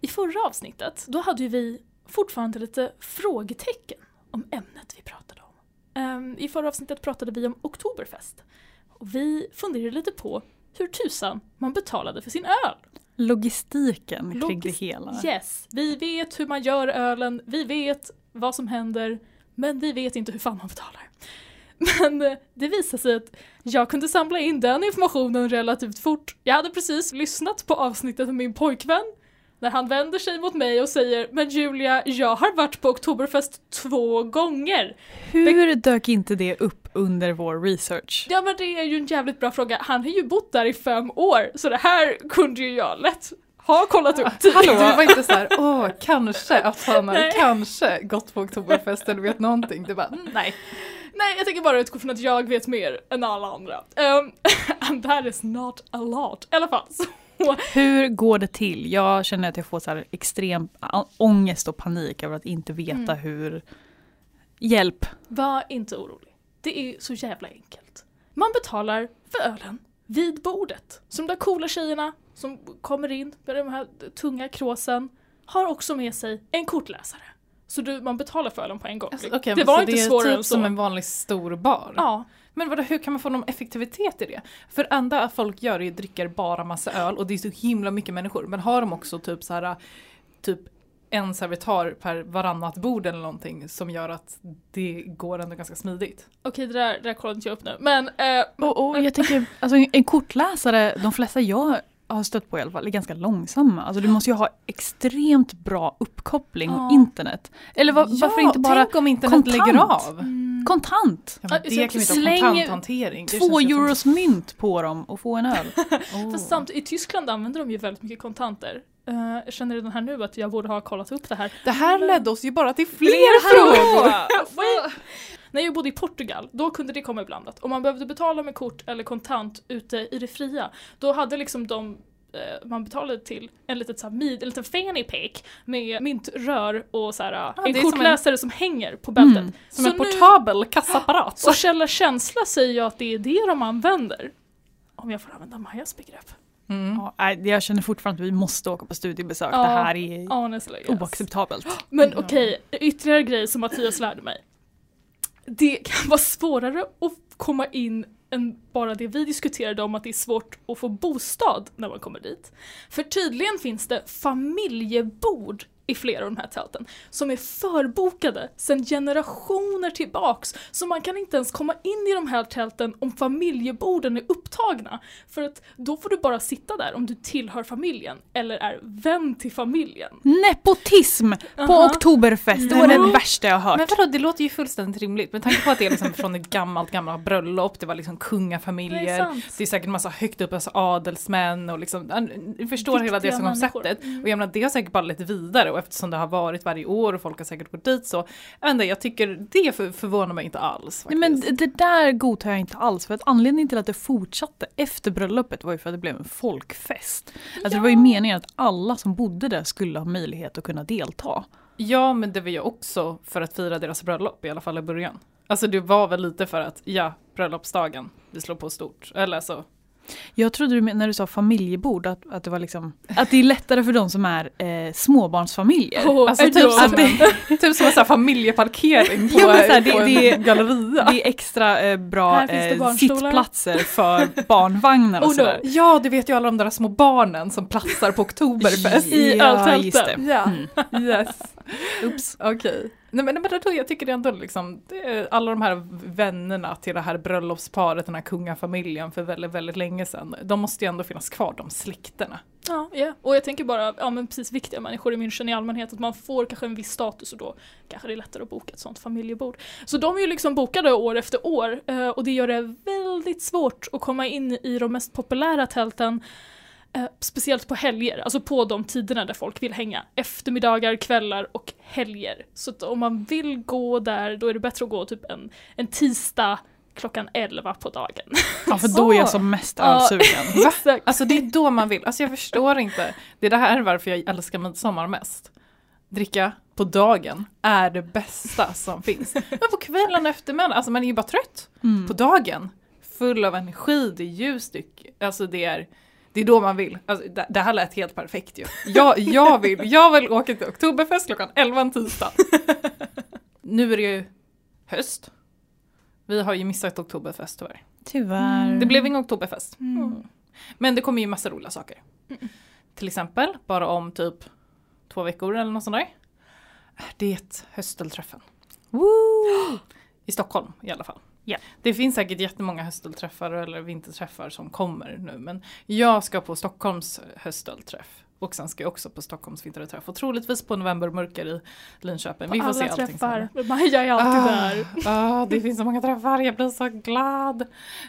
i förra avsnittet, då hade ju vi fortfarande lite frågetecken om ämnet vi pratade om. Ehm, I förra avsnittet pratade vi om Oktoberfest. Och vi funderade lite på hur tusan man betalade för sin öl. Logistiken kring det Logis- hela. Yes, vi vet hur man gör ölen, vi vet vad som händer, men vi vet inte hur fan man betalar. Men eh, det visade sig att jag kunde samla in den informationen relativt fort. Jag hade precis lyssnat på avsnittet med min pojkvän när han vänder sig mot mig och säger Men Julia, jag har varit på Oktoberfest två gånger. Hur dök inte det upp under vår research? Ja men det är ju en jävligt bra fråga. Han har ju bott där i fem år så det här kunde ju jag lätt ha kollat upp Hallå, tidigt. du var inte såhär, åh kanske att han har kanske gått på Oktoberfest eller vet någonting. Du bara, mm, nej. Nej, jag tänker bara utgå från att jag vet mer än alla andra. Um, and that is not a lot. I alla fall, så Hur går det till? Jag känner att jag får så extrem ångest och panik över att inte veta Mm. hur... Hjälp! var inte orolig. Det är så jävla enkelt. Man betalar för ölen vid bordet. Så de där coola tjejerna som kommer in med de här tunga kråsen har också med sig en kortläsare. Så du, man betalar för ölen på en gång. Alltså, okej, det var inte det svårare typ än så. som en vanlig stor bar. Ja, Men vadå, hur kan man få någon effektivitet i det? För enda folk gör är att dricker bara massa öl och det är så himla mycket människor. Men har de också typ så här typ en servitör per varannat bord eller någonting som gör att det går ändå ganska smidigt. okej det där, det där kollar inte jag upp nu. Men eh, Och, och jag tänker, alltså en kortläsare, de flesta jag har stött på i alla fall, är ganska långsamma. Alltså du måste ju ha extremt bra uppkoppling Ja. och internet. Eller va- varför inte bara tänk om internet kontant? lägger av? mm, kontant? Ja, det så kan vi inte ha släng kontanthantering. Två ju som- euros mynt på dem och få en öl. Oh. Fast samt, i Tyskland använder de ju väldigt mycket kontanter. Eh, jag känner redan här nu att jag borde ha kollat upp det här. Det här Men- ledde oss ju bara till Fler frågor! När jag bodde i Portugal, då kunde det komma iblandat. Om man behövde betala med kort eller kontant ute i det fria, då hade liksom de man betalade till en litet så här, mid, en liten fanny pack med myntrör och så här, det en är som en- kortläsare som hänger på bältet. Mm. Som Så en nu- portabel kassaapparat. Och Källa Känsla säger ju att det är det de använder. Om jag får använda Majas begrepp. Mm. Ja, jag känner fortfarande att vi måste åka på studiebesök. Ja, det här är Honestly, yes. oacceptabelt. Men Ja. okej, ytterligare grej som Mattias lärde mig. Det kan vara svårare att komma in än bara det vi diskuterade om att det är svårt att få bostad när man kommer dit. För tydligen finns det familjebord i flera av de här tälten som är förbokade sedan generationer tillbaks. Så man kan inte ens komma in i de här tälten om familjeborden är upptagna. För att då får du bara sitta där om du tillhör familjen eller är vän till familjen. Nepotism på Aha. Oktoberfest, det var det värsta jag har Men hört. vadå, det låter ju fullständigt rimligt. Med tanke på att det är liksom från ett gammalt, gammalt bröllop, det var liksom Det är kungafamiljer, sant. det är säkert massa högt upp, alltså adelsmän och liksom, du förstår hela det Viktiga som konceptet. Mm. Och jag menar, det har säkert bara lett vidare och eftersom det har varit varje år och folk har säkert gått dit så, jag inte, jag tycker det för, förvånar mig inte alls. Nej, men faktiskt. det där godtar jag inte alls. För att anledningen till att det fortsatte efter bröllopet var ju för att det blev en folkfest. Alltså det var ju meningen att alla som bodde där skulle ha möjlighet att kunna delta. Ja, men det var ju också för att fira deras bröllop, i alla fall i början. Alltså det var väl lite för att, ja, bröllopsdagen, vi slår på stort. Eller så. Jag trodde du när du sa familjebord att, att det var liksom att det är lättare för de som är eh, småbarnsfamiljer. Oh, Alltså typ som, en, typ som en familjeparkering på, Ja, här, det- på en det- galleria. Det är extra eh, bra det eh, sittplatser för barnvagnar och Oh, no. sådär. Ja, du vet ju alla de där små barnen som platsar på Oktoberfest. I Ja, öltälten. det. Ja, Mm. yes. Oops, okej. Nej men, men då, jag tycker det ändå liksom, alla de här vännerna till det här bröllopsparet, den här kungafamiljen för väldigt, väldigt länge sedan, de måste ju ändå finnas kvar, de släkterna. Ja, ja. och jag tänker bara, ja men precis viktiga människor i München i allmänhet, att man får kanske en viss status och då kanske det är lättare att boka ett sånt familjebord. Så de är ju liksom bokade år efter år eh, och det gör det väldigt svårt att komma in i de mest populära tälten Speciellt på helger, alltså på de tiderna där folk vill hänga. Eftermiddagar, kvällar och helger. Så om man vill gå där, då är det bättre att gå typ en, en tisdag klockan 11 på dagen. Ja, för då är jag som mest ölsugen. Va? Alltså det är då man vill, alltså jag förstår inte. Det är det här varför jag älskar midsommar mest. Dricka på dagen är det bästa som finns. Men på kvällen och eftermiddagen, alltså man är ju bara trött. Mm. På dagen, full av energi, det är ljust, alltså det är, Det är då man vill. Alltså, det, det här lät helt perfekt ju. Jag, jag, vill, jag vill åka till Oktoberfest klockan 11 en tisdag. nu är det ju höst. Vi har ju missat Oktoberfest tyvärr. Tyvärr. Det blev ingen Oktoberfest. Mm. Men det kommer ju massa roliga saker. Till exempel, bara om typ två veckor eller något sånt där. Det är höstelträffen. Woo! I Stockholm i alla fall. Ja. Det finns säkert jättemånga höstelträffar eller vinterträffar som kommer nu men jag ska på Stockholms höstelträff. Och sen ska jag också på Stockholms vinterträff och troligtvis på novembermörker i Linköping. På Vi får se alla allting träffar. sen. Maja är alltid Ah, där. ah, det finns så många träffar, jag blir så glad.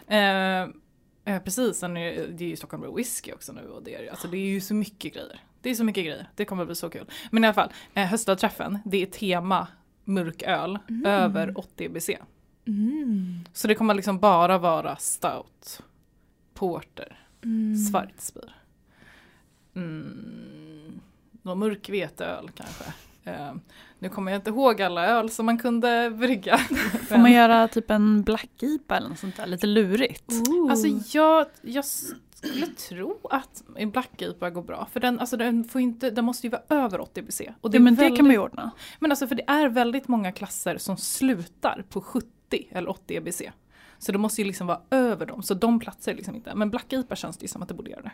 Eh, eh, precis, sen är det är ju Stockholm Brew Whisky också nu och det är, alltså det är ju så mycket grejer. Det är så mycket grejer, det kommer bli så kul. Men i alla fall, eh, höstträffen, det är tema mörköl över 80 EBC. Mm. Så det kommer liksom bara vara stout, porter, Mm. Schwarzbier. Mm, någon mörk veteöl kanske. Eh, nu kommer jag inte ihåg alla öl som man kunde brygga. Får man göra typ en black IPA eller något sånt där, lite lurigt? Ooh. Alltså jag, jag skulle tro att en Black IPA går bra. För den, alltså den, får inte, den måste ju vara över 80 BC. Och Ja, men är det kan man ju ordna. Men alltså för det är väldigt många klasser som slutar på 70 eller 80 EBC. Så det måste ju liksom vara över dem. Så de platsar liksom inte. Men Black IPA känns det ju som att det borde göra det.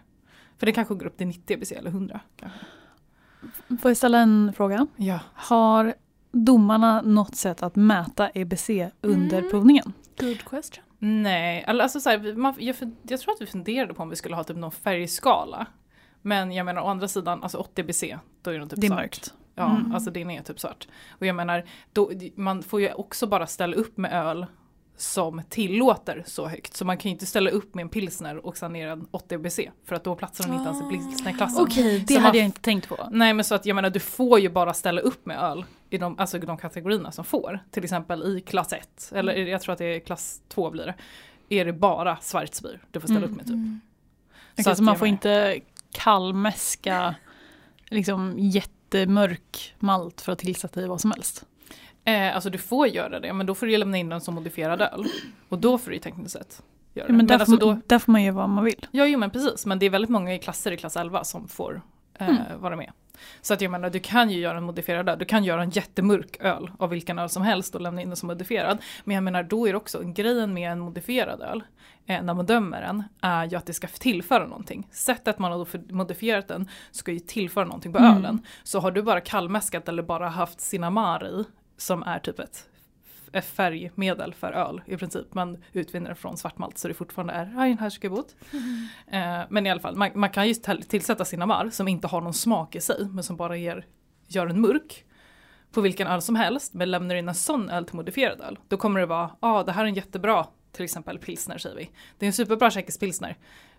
För det kanske går upp till 90 EBC eller 100. Kanske. Får jag ställa en fråga? Ja. Har domarna något sätt att mäta EBC under Mm. provningen? Good question. Nej, alltså så här, man, jag, jag tror att vi funderade på om vi skulle ha typ någon färgskala. Men jag menar å andra sidan, alltså 80 BC, då är det typ Det är svart. mörkt. Ja, Mm. alltså den är typ svart. Och jag menar, då, man får ju också bara ställa upp med öl som tillåter så högt. Så man kan ju inte ställa upp med en pilsner och sen ner en 80 BC. För att då platsar den inte ens i pilsnerklassen. Okej, det Så man- hade jag inte tänkt på. Nej men så att jag menar du får ju bara ställa upp med öl i de, alltså de kategorierna som får. Till exempel i klass 1, eller jag tror att det är klass 2 blir det. Är det bara Schwarzbier du får ställa Mm. upp med typ. Mm. Okej, att så man får inte kallmäska liksom jättemörk malt för att tillsätta i vad som helst. Eh, alltså du får göra det men då får du lämna in den som modifierad öl. Och då får du ju tekniskt sett göra Ja, det. men där, alltså får, då, där får man göra vad man vill. ja jo men precis men det är väldigt många i klasser i klass 11 som får eh, Mm. vara med. Så att jag menar du kan ju göra en modifierad öl, du kan göra en jättemörk öl av vilken öl som helst och lämna in den som modifierad. Men jag menar då är det också grejen med en modifierad öl eh, när man dömer den är ju att det ska tillföra någonting. Sättet man har modifierat den ska ju tillföra någonting på Mm. ölen. Så har du bara kallmäskat eller bara haft Sinamar i som är typ ett färgmedel för öl i princip. Man utvinner det från svartmalt så det fortfarande är Reinheitsgebot. Eh, men i alla fall, man, man kan ju till- tillsätta Sinamar som inte har någon smak i sig men som bara ger, gör en mörk på vilken öl som helst men lämnar in en sån öl till modifierad öl. Då kommer det vara, ja ah, det här är en jättebra till exempel pilsner säger vi. Det är en superbra tjeckisk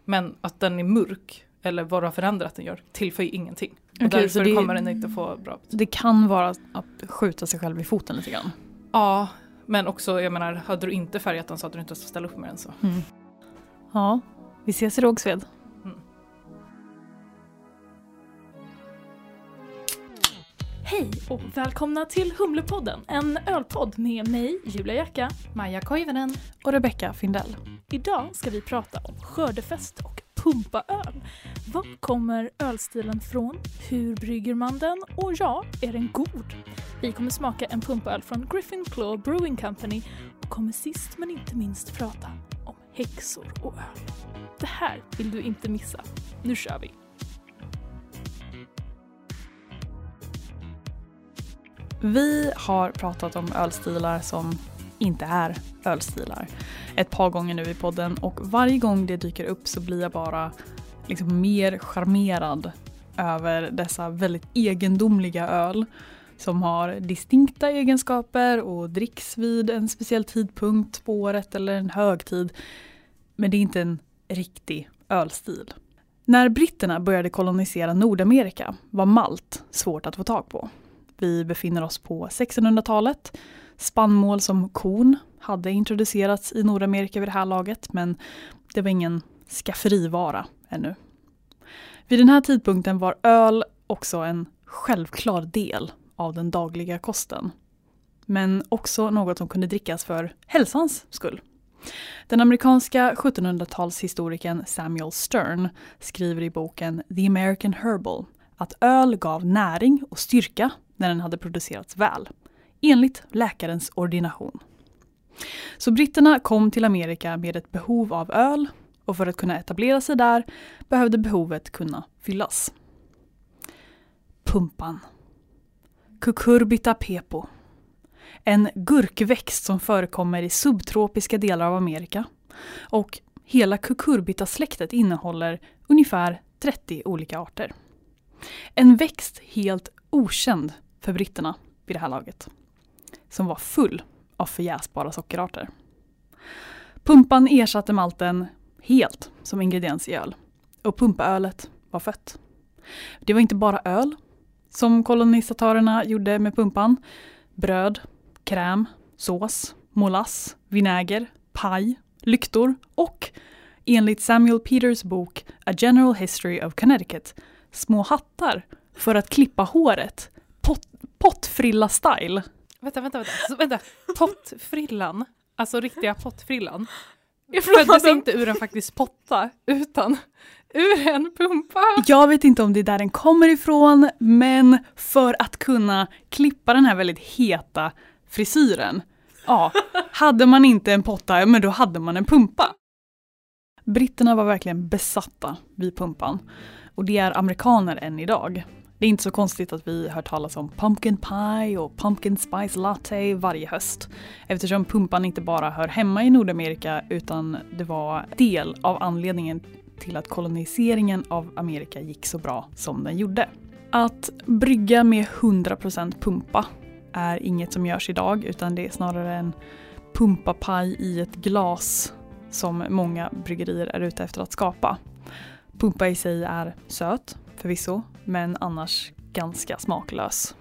men att den är mörk eller vad du har förändrat den gör tillför ju ingenting. Och Okej, så därför det- kommer den inte få bra Det kan vara att skjuta sig själv i foten lite grann. Ja, men också jag menar, hade du inte färgat den så hade du inte fått ställa upp med den så. Ja, vi ses i Rågsved. Hej och välkomna till Humlepodden, en ölpodd med mig, Julia Jacka. Maja Koivunen. Och Rebecca Findell. Idag ska vi prata om skördefest och pumpaöl. Var kommer ölstilen från? Hur brygger man den? Och ja, är den god? Vi kommer smaka en pumpöl från Griffin Claw Brewing Company och kommer sist men inte minst prata om häxor och öl. Det här vill du inte missa. Nu kör vi! Vi har pratat om ölstilar som inte är ölstilar ett par gånger nu i podden och varje gång det dyker upp så blir jag bara liksom mer charmerad över dessa väldigt egendomliga öl som har distinkta egenskaper och dricks vid en speciell tidpunkt på året eller en högtid. Men det är inte en riktig ölstil. När britterna började kolonisera Nordamerika var malt svårt att få tag på. Vi befinner oss på 1600-talet. Spannmål som korn hade introducerats i Nordamerika vid det här laget men det var ingen skafferivara ännu. Vid den här tidpunkten var öl också en självklar del av den dagliga kosten. Men också något som kunde drickas för hälsans skull. Den amerikanska 1700-talshistorikern Samuel Stern skriver i boken The American Herbal att öl gav näring och styrka när den hade producerats väl, enligt läkarens ordination. Så britterna kom till Amerika med ett behov av öl och för att kunna etablera sig där behövde behovet kunna fyllas. Pumpan. Cucurbita pepo. En gurkväxt som förekommer i subtropiska delar av Amerika. Och hela cucurbita-släktet innehåller ungefär 30 olika arter. En växt helt okänd för britterna vid det här laget. Som var full av förjäsbara sockerarter. Pumpan ersatte malten helt som ingrediens i öl. Och pumpaölet var fött. Det var inte bara öl som kolonisatörerna gjorde med pumpan. Bröd, kräm, sås, molass, vinäger, paj, lyktor och enligt Samuel Peters bok A General History of Connecticut små hattar för att klippa håret. Pot pottfrilla-style. Vänta, vänta, vänta. Så, vänta. Pottfrillan, alltså riktiga pottfrillan, Föddes inte ur en faktisk potta, utan ur en pumpa. Jag vet inte om det är där den kommer ifrån, men för att kunna klippa den här väldigt heta frisyren, ja, hade man inte en potta, men då hade man en pumpa. Britterna var verkligen besatta vid pumpan. Och det är amerikaner än idag. Det är inte så konstigt att vi hör talas om pumpkin pie och pumpkin spice latte varje höst. Eftersom pumpan inte bara hör hemma i Nordamerika utan det var del av anledningen till att koloniseringen av Amerika gick så bra som den gjorde. Att brygga med 100% pumpa är inget som görs idag utan det är snarare en pumpapaj i ett glas som många bryggerier är ute efter att skapa. Pumpa i sig är söt, förvisso, men annars ganska smaklös.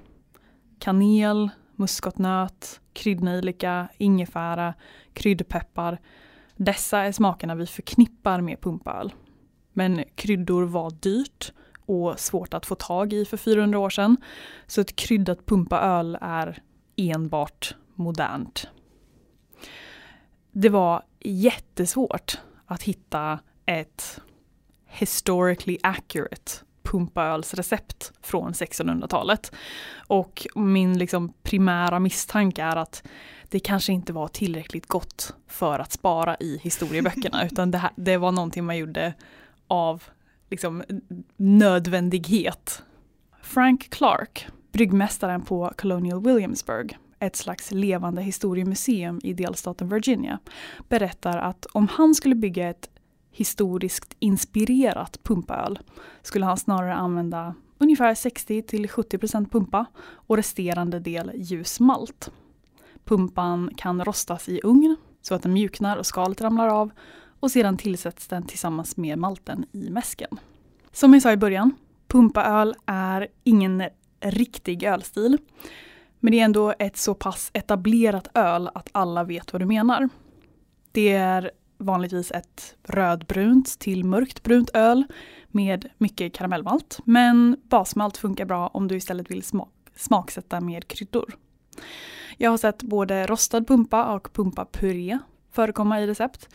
Kanel, muskotnöt, kryddnejlika, ingefära, kryddpeppar. Dessa är smakerna vi förknippar med pumpaöl. Men kryddor var dyrt och svårt att få tag i för 400 år sedan. Så ett kryddat pumpaöl är enbart modernt. Det var jättesvårt att hitta ett historically accurate pumpaölsrecept från 1600-talet. Och min liksom primära misstanke är att det kanske inte var tillräckligt gott för att spara i historieböckerna utan det, här, det var någonting man gjorde av liksom, nödvändighet. Frank Clark, bryggmästaren på Colonial Williamsburg, ett slags levande historiemuseum i delstaten Virginia, berättar att om han skulle bygga ett historiskt inspirerat pumpaöl skulle han snarare använda ungefär 60-70% pumpa och resterande del ljus malt. Pumpan kan rostas i ugn så att den mjuknar och skalet ramlar av och sedan tillsätts den tillsammans med malten i mäsken. Som jag sa i början, pumpaöl är ingen riktig ölstil. Men det är ändå ett så pass etablerat öl att alla vet vad du menar. Det är vanligtvis ett rödbrunt till mörkt brunt öl med mycket karamellmalt. Men basmalt funkar bra om du istället vill smak smaksätta med kryddor. Jag har sett både rostad pumpa och pumpapuré förekomma i recept.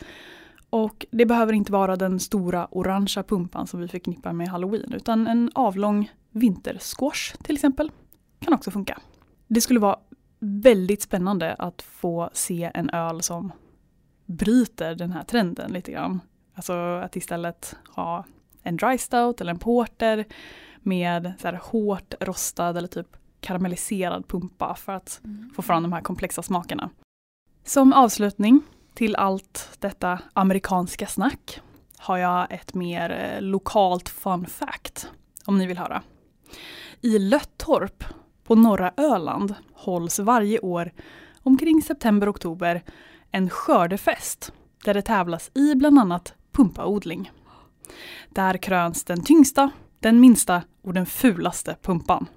Och det behöver inte vara den stora orangea pumpan som vi förknippar med halloween utan en avlång vintersquash till exempel kan också funka. Det skulle vara väldigt spännande att få se en öl som bryter den här trenden lite grann. Alltså att istället ha en dry stout eller en porter med så här hårt rostad eller typ karamelliserad pumpa för att få fram de här komplexa smakerna. Som avslutning till allt detta amerikanska snack har jag ett mer eh, lokalt fun fact om ni vill höra. I Löttorp på norra Öland hålls varje år omkring september-oktober en skördefest där det tävlas i bland annat pumpaodling. Där kröns den tyngsta, den minsta och den fulaste pumpan.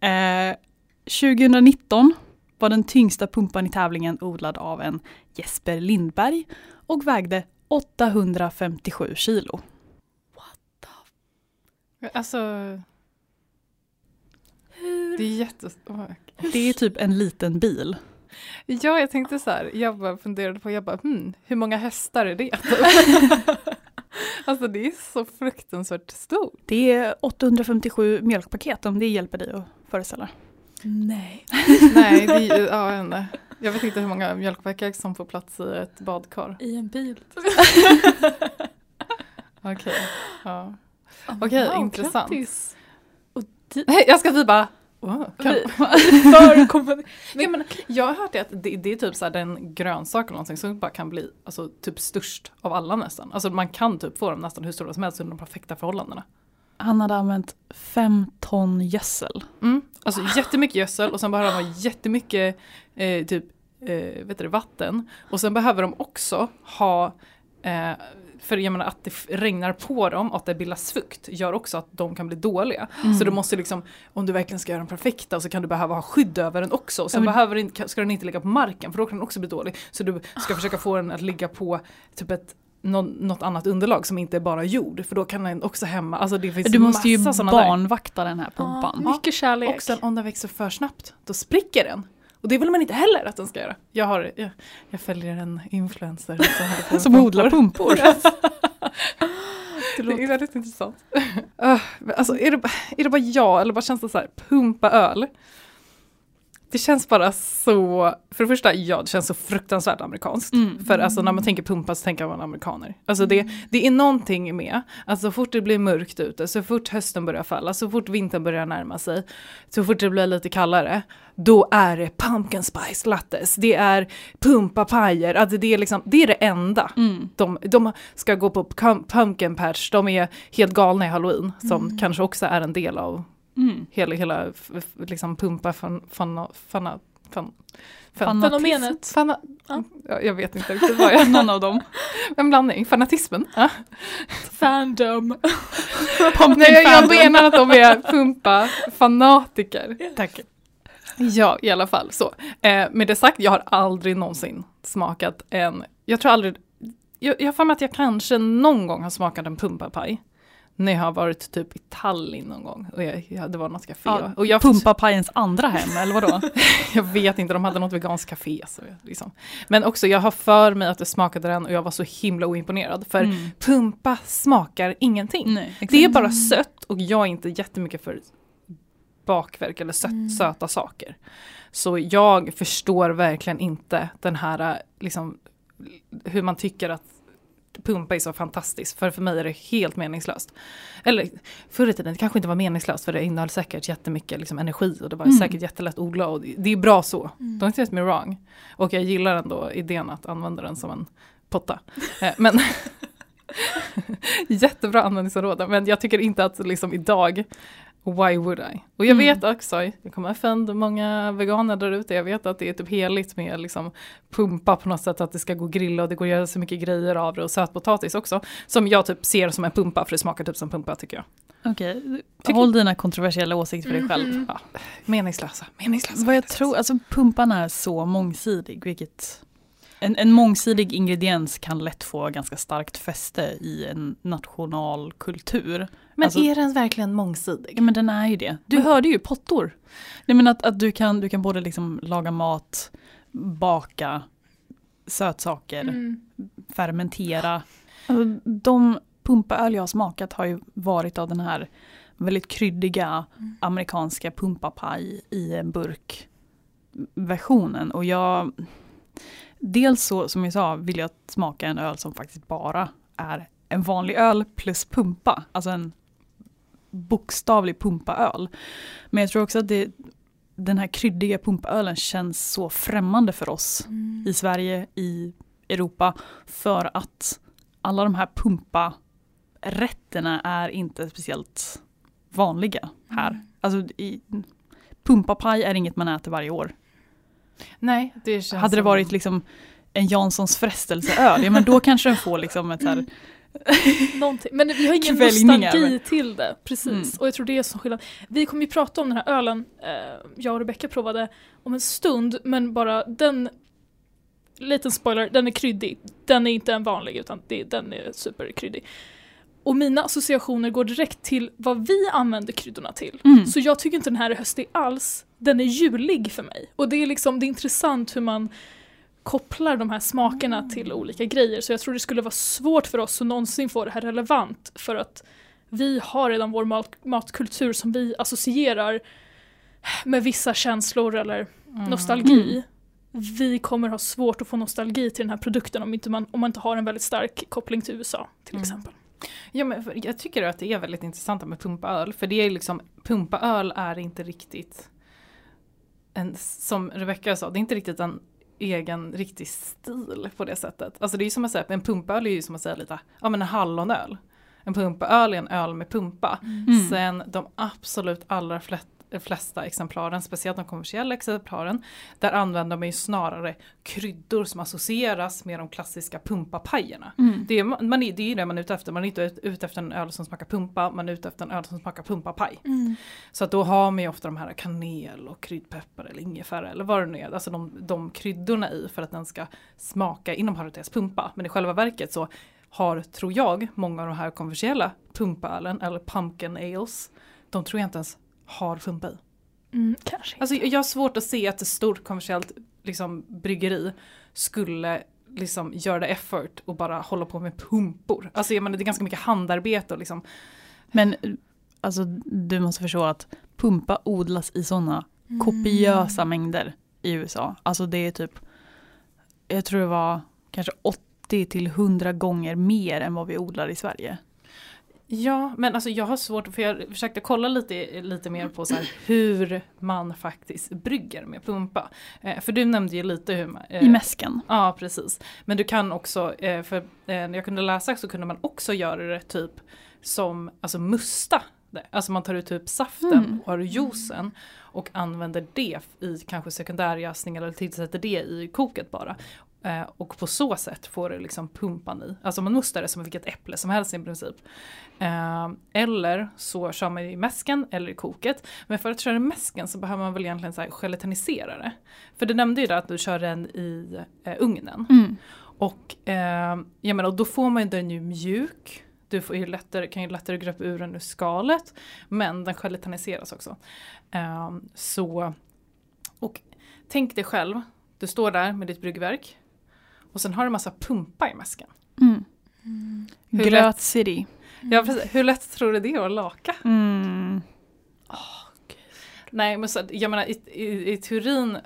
Eh, 2019 var den tyngsta pumpan i tävlingen odlad av en Jesper Lindberg och vägde 857 kilo. Alltså, det är jättestarkt. Det är typ en liten bil. Ja, jag tänkte så här, jag bara funderade på, jag bara, hmm, hur många hästar är det? alltså det är så fruktansvärt stort. Det är 857 mjölkpaket om det hjälper dig att föreställa. Nej. Nej, det är, ju- ja, jag vet inte. Jag vet inte hur många mjölkpaket som får plats i ett badkar. I en bil. Okej, ja. Okej, intressant. Grattis. Jag ska vi bara, wow, kan, Vi- För kompani- Ja, men jag har hört att det, det är typ så den grönsak eller någonting som bara kan bli alltså, typ störst av alla nästan. Alltså man kan typ få dem nästan hur stora som helst under de perfekta förhållandena. Han hade använt fem ton gödsel. Mm. Alltså jättemycket gödsel och sen behöver de ha jättemycket eh, typ, eh, vet du, vatten. Och sen behöver de också ha eh, för jag menar att det regnar på dem och att det bildas fukt gör också att de kan bli dåliga. Mm. Så du måste liksom, om du verkligen ska göra den perfekta så kan du behöva ha skydd över den också. Sen men- behöver den, ska den inte ligga på marken för då kan den också bli dålig. Så du ska försöka få den att ligga på typ ett nå- något annat underlag som inte är bara jord för då kan den också hämma, alltså det finns Du måste ju sådana där. barnvakta den här pumpan. Ja, mycket kärlek. Och sen om den växer för snabbt, då spricker den. Och det vill man inte heller att den ska göra. Jag, har, jag, jag följer en influencer som, Som pumpor. odlar pumpor. Det är väldigt intressant. Uh, alltså, är, det, är det bara jag eller bara känns det så här, pumpa öl? Det känns bara så, för det första, ja det känns så fruktansvärt amerikanskt. Mm. För alltså när man tänker pumpa så tänker man amerikaner. Alltså det, det är någonting med, alltså så fort det blir mörkt ute, så fort hösten börjar falla, så fort vintern börjar närma sig, så fort det blir lite kallare, då är det pumpkin spice lattes, det är pumpapajer, alltså det är liksom, det är det enda. Mm. De, de ska gå på pum- pumpkin patch, de är helt galna i halloween, som kanske också är en del av Mm. hela, hela liksom pumpa fan, fan, fana, fan, Fanatism. Fenomenet. Fana, Ja. ja. Jag vet inte riktigt vad jag... Någon av dem. En blandning, fanatismen. Ja. Fandom. Nej, jag, jag menar att de är pumpa-fanatiker. Tack. Ja, i alla fall så. Eh, med det sagt, jag har aldrig någonsin smakat en, jag tror aldrig, jag, jag har för mig att jag kanske någon gång har smakat en pumpapaj. När jag har varit typ i Tallinn någon gång och jag, jag, det var något café. Ja, och jag, Pumpapajens andra hem, eller vadå? jag vet inte, de hade något veganskt café. Så, liksom. Men också, jag har för mig att det smakade den och jag var så himla oimponerad. För Mm. pumpa smakar ingenting. Nej. Det är bara sött och jag är inte jättemycket för bakverk eller sött, Mm. söta saker. Så jag förstår verkligen inte den här, liksom, hur man tycker att pumpa är så fantastiskt. För för mig är det helt meningslöst. Eller förr i tiden, det kanske inte var meningslöst för det innehöll säkert jättemycket liksom, energi och det var Mm. säkert jättelätt att odla och det är bra så. Mm. Don't get me wrong. Och jag gillar ändå idén att använda den som en potta. Eh, Men jättebra användningsområde. Men jag tycker inte att liksom idag, why would I? Och jag Mm. vet också, jag kommer offend många veganer där ute, jag vet att det är typ heligt med liksom pumpa på något sätt, att det ska gå grilla och det går att göra så mycket grejer av det och sötpotatis också. Som jag typ ser som en pumpa, för det smakar typ som pumpa tycker jag. Okej, Tycker- håll dina kontroversiella åsikter för dig själv. Mhm. Ja, meningslösa, meningslösa. Vad jag tror, alltså pumpan är så mångsidig, vilket en, en mångsidig ingrediens kan lätt få ganska starkt fäste i en nationalkultur. Men alltså- är den verkligen mångsidig? Ja men den är ju det. Du Men- hörde ju pottor. Nej men att, att du, kan, du kan både liksom laga mat, baka sötsaker, Mm. fermentera. Alltså, de pumpaöl jag har smakat har ju varit av den här väldigt kryddiga Mm. amerikanska pumpapaj i en burk versionen. Och jag, dels så som jag sa vill jag smaka en öl som faktiskt bara är en vanlig öl plus pumpa. Alltså en bokstavlig pumpaöl. Men jag tror också att det, den här kryddiga pumpaölen känns så främmande för oss Mm. i Sverige, i Europa. För att alla de här pumparätterna är inte speciellt vanliga här. Mm. Alltså i, pumpapaj är inget man äter varje år. Nej, det känns Hade det som- varit liksom en Janssons frestelseöl, ja men då kanske den får liksom ett här, Någonting. Men vi har ingen nostalgi till det. Precis. Mm. Och jag tror det är som skillnad. Vi kommer ju prata om den här ölen, eh, jag och Rebecca provade om en stund, men bara den Liten spoiler, den är kryddig. Den är inte en vanlig utan det, den är superkryddig. Och mina associationer går direkt till vad vi använder kryddorna till. Mm. Så jag tycker inte den här är höstig alls. Den är julig för mig. Och det är liksom det är intressant hur man kopplar de här smakerna till olika grejer. Så jag tror det skulle vara svårt för oss att någonsin få det här relevant. För att vi har redan vår mat matkultur som vi associerar med vissa känslor eller Mm. nostalgi. Vi kommer ha svårt att få nostalgi till den här produkten om, inte man, om man inte har en väldigt stark koppling till USA till Mm. exempel. Ja, men jag tycker att det är väldigt intressant med pumpaöl. För det är liksom, pumpaöl är inte riktigt en, som Rebecca sa, det är inte riktigt en egen riktig stil på det sättet. Alltså det är ju som att säga, en pumpaöl är ju som att säga lite, ja men en hallonöl. En pumpaöl är en öl med pumpa. Mm. Sen de absolut allra flest, flesta exemplaren, speciellt de kommersiella exemplaren, där använder man ju snarare kryddor som associeras med de klassiska pumpapajerna. Mm. Det är, man det är ju det man är ute efter, man är inte ut- ute efter en öl som smakar pumpa, man är ute efter en öl som smakar pumpapaj. Så att då har man ju ofta de här kanel och kryddpeppar eller ingefära eller vad det nu är, alltså de, de kryddorna i för att den ska smaka inom parentes pumpa. Men i själva verket så har, tror jag, många av de här kommersiella pumpaölen eller pumpkin ales, de tror jag inte ens har pumpa i. Mm, kanske. Alltså jag har svårt att se att ett stort kommersiellt liksom, bryggeri skulle liksom göra det effort och bara hålla på med pumpor. Alltså jag menar, det är ganska mycket handarbete och liksom. Men alltså, du måste förstå att pumpa odlas i sådana kopiösa mängder i USA. Alltså det är typ, jag tror det var kanske 80 till 100 gånger mer än vad vi odlar i Sverige. Ja, men alltså jag har svårt, för jag försökte kolla lite, lite mer på så här, hur man faktiskt brygger med pumpa. Eh, för du nämnde ju lite hur man... eh, I mäsken. Ja, precis. Men du kan också, eh, för eh, när jag kunde läsa så kunde man också göra det typ som, alltså musta det. Alltså man tar ut typ saften Mm. och har juicen och använder det i kanske sekundärjäsning eller tillsätter det i koket bara. Eh, och på så sätt får det liksom pumpan i. Alltså man mustar det som vilket äpple som helst i princip. Eh, eller så kör man i mäsken eller i koket. Men för att köra i mäsken så behöver man väl egentligen så gelatinisera det. För du nämnde ju där att du kör den i eh, ugnen. Mm. Och eh, jag menar, och då får man den ju mjuk. Du får ju lättare, kan ju lättare greppa ur den ur skalet. Men den gelatiniseras också. Eh, så, och tänk dig själv, du står där med ditt bryggverk. Och sen har du massa pumpa i mäsken. Mm. Hur Gröt City. Ja, precis. Hur lätt tror du det är att laka? Mm. Nej men så, jag menar i, i, i teorin,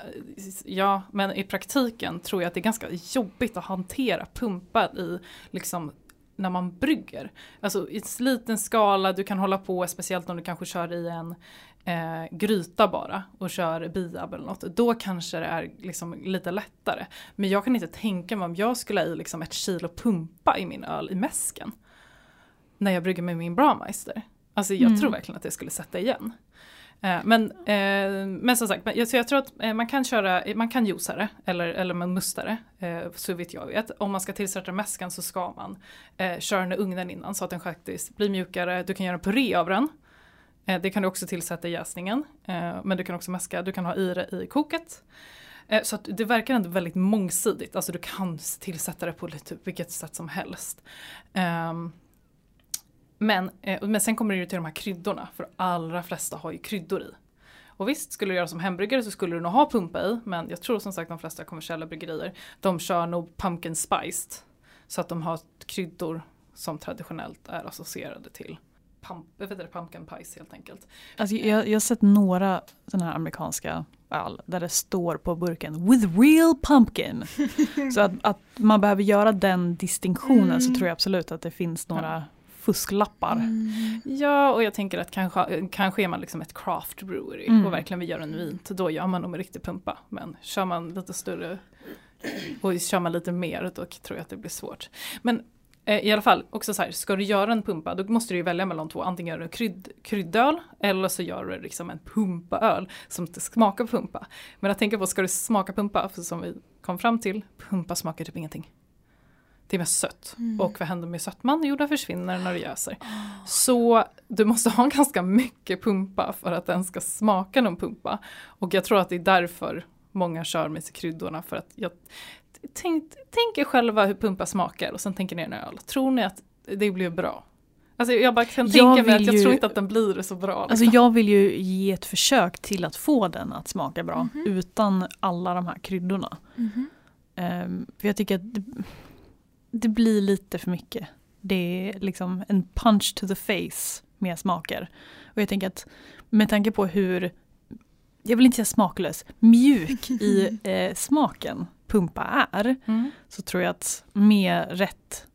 ja men i praktiken tror jag att det är ganska jobbigt att hantera pumpa i liksom när man brygger. Alltså i en liten skala, du kan hålla på, speciellt om du kanske kör i en eh, gryta bara och kör biab eller något. Då kanske det är liksom lite lättare. Men jag kan inte tänka mig om jag skulle ha i liksom ett kilo pumpa i min öl i mäsken. När jag brygger med min Brahmeister. Alltså jag Mm. tror verkligen att det skulle sätta igen. Eh, Men, eh, men som sagt, jag, så jag tror att eh, man kan köra, man kan juica det eller, eller man mustar det, så vitt jag vet. Om man ska tillsätta mäskan så ska man köra den i ugnen innan så att den faktiskt blir mjukare. Du kan göra en puré av den. Eh, det kan du också tillsätta i jäsningen. Eh, men du kan också mäska, du kan ha i det i koket. Eh, så att det verkar ändå väldigt mångsidigt, alltså du kan tillsätta det på lite, vilket sätt som helst. Ehm, men, men sen kommer det ju till de här kryddorna, för allra flesta har ju kryddor i. Och visst, skulle du göra som hembryggare så skulle du nog ha pumpa i, men jag tror som sagt de flesta kommersiella bryggerier, de kör nog pumpkin spiced. Så att de har kryddor som traditionellt är associerade till pump, inte, pumpkin pies helt enkelt. Alltså, jag, jag har sett några sådana här amerikanska öl där det står på burken “with real pumpkin”. så att, att man behöver göra den distinktionen så Mm. tror jag absolut att det finns några fusklappar. Ja, och jag tänker att kanske, kanske är man liksom ett craft brewery Mm. och verkligen vill göra en vint, då gör man nog med riktig pumpa. Men kör man lite större och kör man lite mer, då tror jag att det blir svårt. Men i alla fall, också så här, ska du göra en pumpa, då måste du välja mellan två. Antingen gör du en krydd, kryddöl eller så gör du liksom en pumpaöl som inte smakar pumpa. Men jag tänker på, ska du smaka pumpa, för som vi kom fram till, pumpa smakar typ ingenting. Det är mest sött. Och vad händer med sötman? Jo, den försvinner när du jäser. Så du måste ha ganska mycket pumpa för att den ska smaka någon pumpa. Och jag tror att det är därför många kör med sig kryddorna. För att jag tänk, tänk er själva hur pumpa smakar och sen tänker ni en öl. Tror ni att det blir bra? Alltså jag bara kan Jag tänka mig att jag ju- tror inte att den blir så bra. Alltså liksom. jag vill ju ge ett försök till att få den att smaka bra Mhm. utan alla de här kryddorna. Mhm. Ehm, för jag tycker att det, det blir lite för mycket. Det är liksom en punch to the face med smaker. Och jag tänker att med tanke på hur, jag vill inte säga smaklös, mjuk i eh, smaken pumpa är. Mm. Så tror jag att med rätt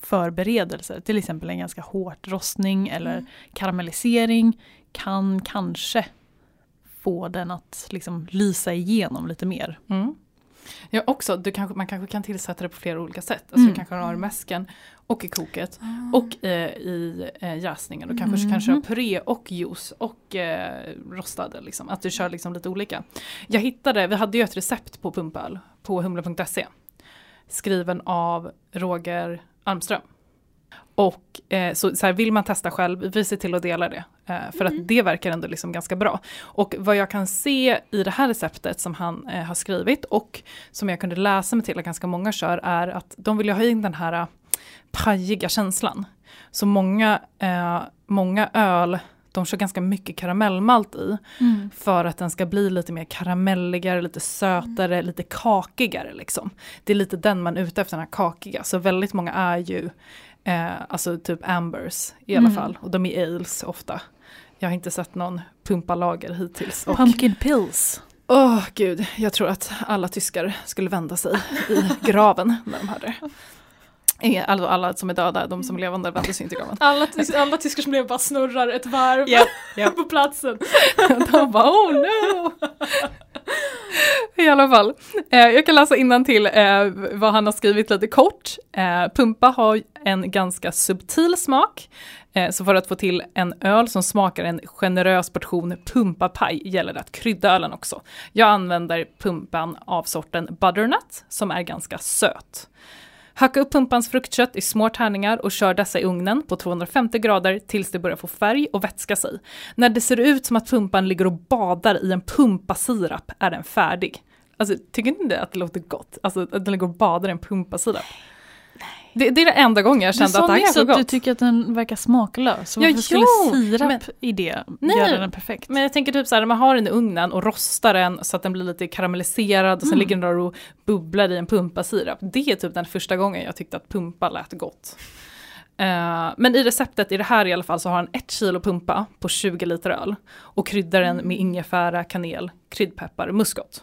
förberedelser, till exempel en ganska hårt rostning eller Mm. karamellisering kan kanske få den att liksom lysa igenom lite mer. Mm. Ja också, du kanske, man kanske kan tillsätta det på flera olika sätt. Alltså Mm. du kanske har i mäsken och i koket och eh, i eh, jäsningen. Du kanske Mhm. kan köra puré och juice och eh, rostade. Liksom. Att du kör liksom lite olika. Jag hittade, vi hade ju ett recept på pumpöl på humle.se. Skriven av Roger Almström. Och eh, så, så här, vill man testa själv, vi ser till att dela det. Eh, för att det verkar ändå liksom ganska bra. Och vad jag kan se i det här receptet som han eh, har skrivit och som jag kunde läsa mig till att ganska många kör är att de vill ju ha in den här eh, pajiga känslan. Så många, eh, många öl, de kör ganska mycket karamellmalt i för att den ska bli lite mer karamelligare, lite sötare, lite kakigare liksom. Det är lite den man är ute efter, den här kakiga. Så väldigt många är ju eh, alltså typ ambers i alla Mm. fall. Och de är ales ofta. Jag har inte sett någon pumpalager hittills. Och, Pumpkin pills. Åh gud, jag tror att alla tyskar skulle vända sig i graven när de hörde det. Ingen- Alla, alla som är döda, de som är levande vänder sig inte i graven. Alla, tys- alla tyskar som lever bara snurrar ett varv Japp, japp. på platsen. De bara oh no! I alla fall, eh, jag kan läsa till eh, vad han har skrivit lite kort. Eh, pumpa har en ganska subtil smak. Eh, så för att få till en öl som smakar en generös portion pumpapaj gäller det att krydda ölen också. Jag använder pumpan av sorten butternut som är ganska söt. Hacka upp pumpans fruktkött i små tärningar och kör dessa i ugnen på 250 grader tills det börjar få färg och vätska sig. När det ser ut som att pumpan ligger och badar i en pumpasirap är den färdig. Alltså, tycker ni inte att det låter gott? Alltså att den ligger och badar i en pumpasirap. Det, det är den enda gången jag kände att det här så att du tycker att den verkar smaklös. Så Ja, varför skulle jo, sirap men- i det Nej, göra den perfekt? Men jag tänker typ så här, man har den i ugnen och rostar den så att den blir lite karamelliserad och sen Mm. ligger den där och bubblar i en pumpasirap. Det är typ den första gången jag tyckte att pumpa lät gott. Eh, men i receptet i det här i alla fall så har han ett kilo pumpa på 20 liter öl och kryddar den med ingefära, kanel, kryddpeppar och muskot.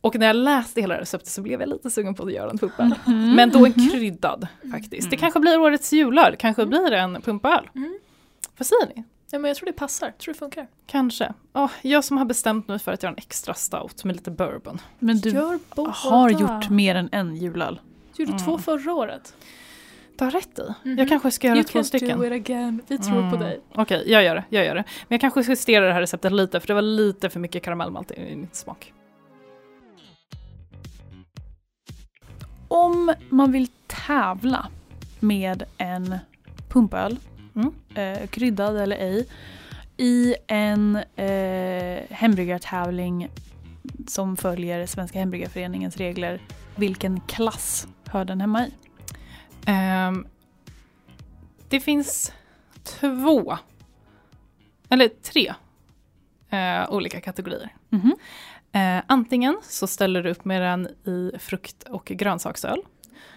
Och när jag läste hela receptet så blev jag lite sugen på att göra en pumpa. Men då en kryddad faktiskt. Det kanske blir årets julöl, kanske blir det en pumpaöl. Mm. Vad säger ni? Ja, men jag tror det passar, jag tror det funkar. Kanske. Åh, jag som har bestämt mig för att göra en extra stout med lite bourbon. Men du har gjort mer än en julöl. Du gjorde två Mm. förra året. Du har rätt i. Mhm. Jag kanske ska göra You två can stycken. do it again. Vi tror på Mm. dig. Okej, jag gör det. Jag gör det. Men jag kanske justerar det här receptet lite för det var lite för mycket karamellmalt i min smak. Om man vill tävla med en pumpöl, Mm. eh, kryddad eller ej, i en eh, hembryggartävling som följer Svenska hembryggarföreningens regler, vilken klass hör den hemma i? Ehm, det finns två, eller tre eh, olika kategorier. Mhm. Eh, antingen så ställer du upp med den i frukt och grönsaksöl.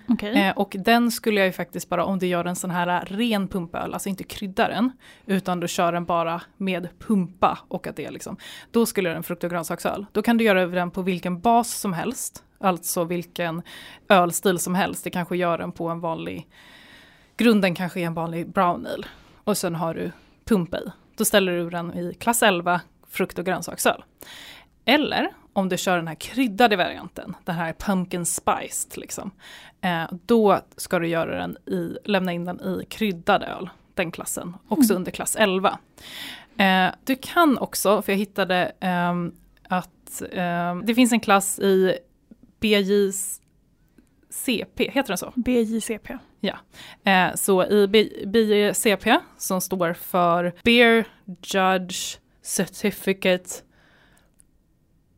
Okej. Eh, och den skulle jag ju faktiskt bara, om du gör en sån här ren pumpöl, alltså inte krydda den, utan du kör den bara med pumpa och att det är liksom, då skulle jag en frukt och grönsaksöl. Då kan du göra den på vilken bas som helst, alltså vilken ölstil som helst. Det kanske gör den på en vanlig, grunden kanske är en vanlig brown ale. Och sen har du pumpa i. Då ställer du den i klass 11, frukt och grönsaksöl. Eller om du kör den här kryddade varianten, den här pumpkin spiced liksom. Eh, då ska du göra den i, lämna in den i kryddad öl, den klassen, också under klass 11. Eh, du kan också, för jag hittade ehm, att ehm, det finns en klass i BJCP, heter den så? BJCP. Eh, så i BJCP som står för Beer Judge Certificate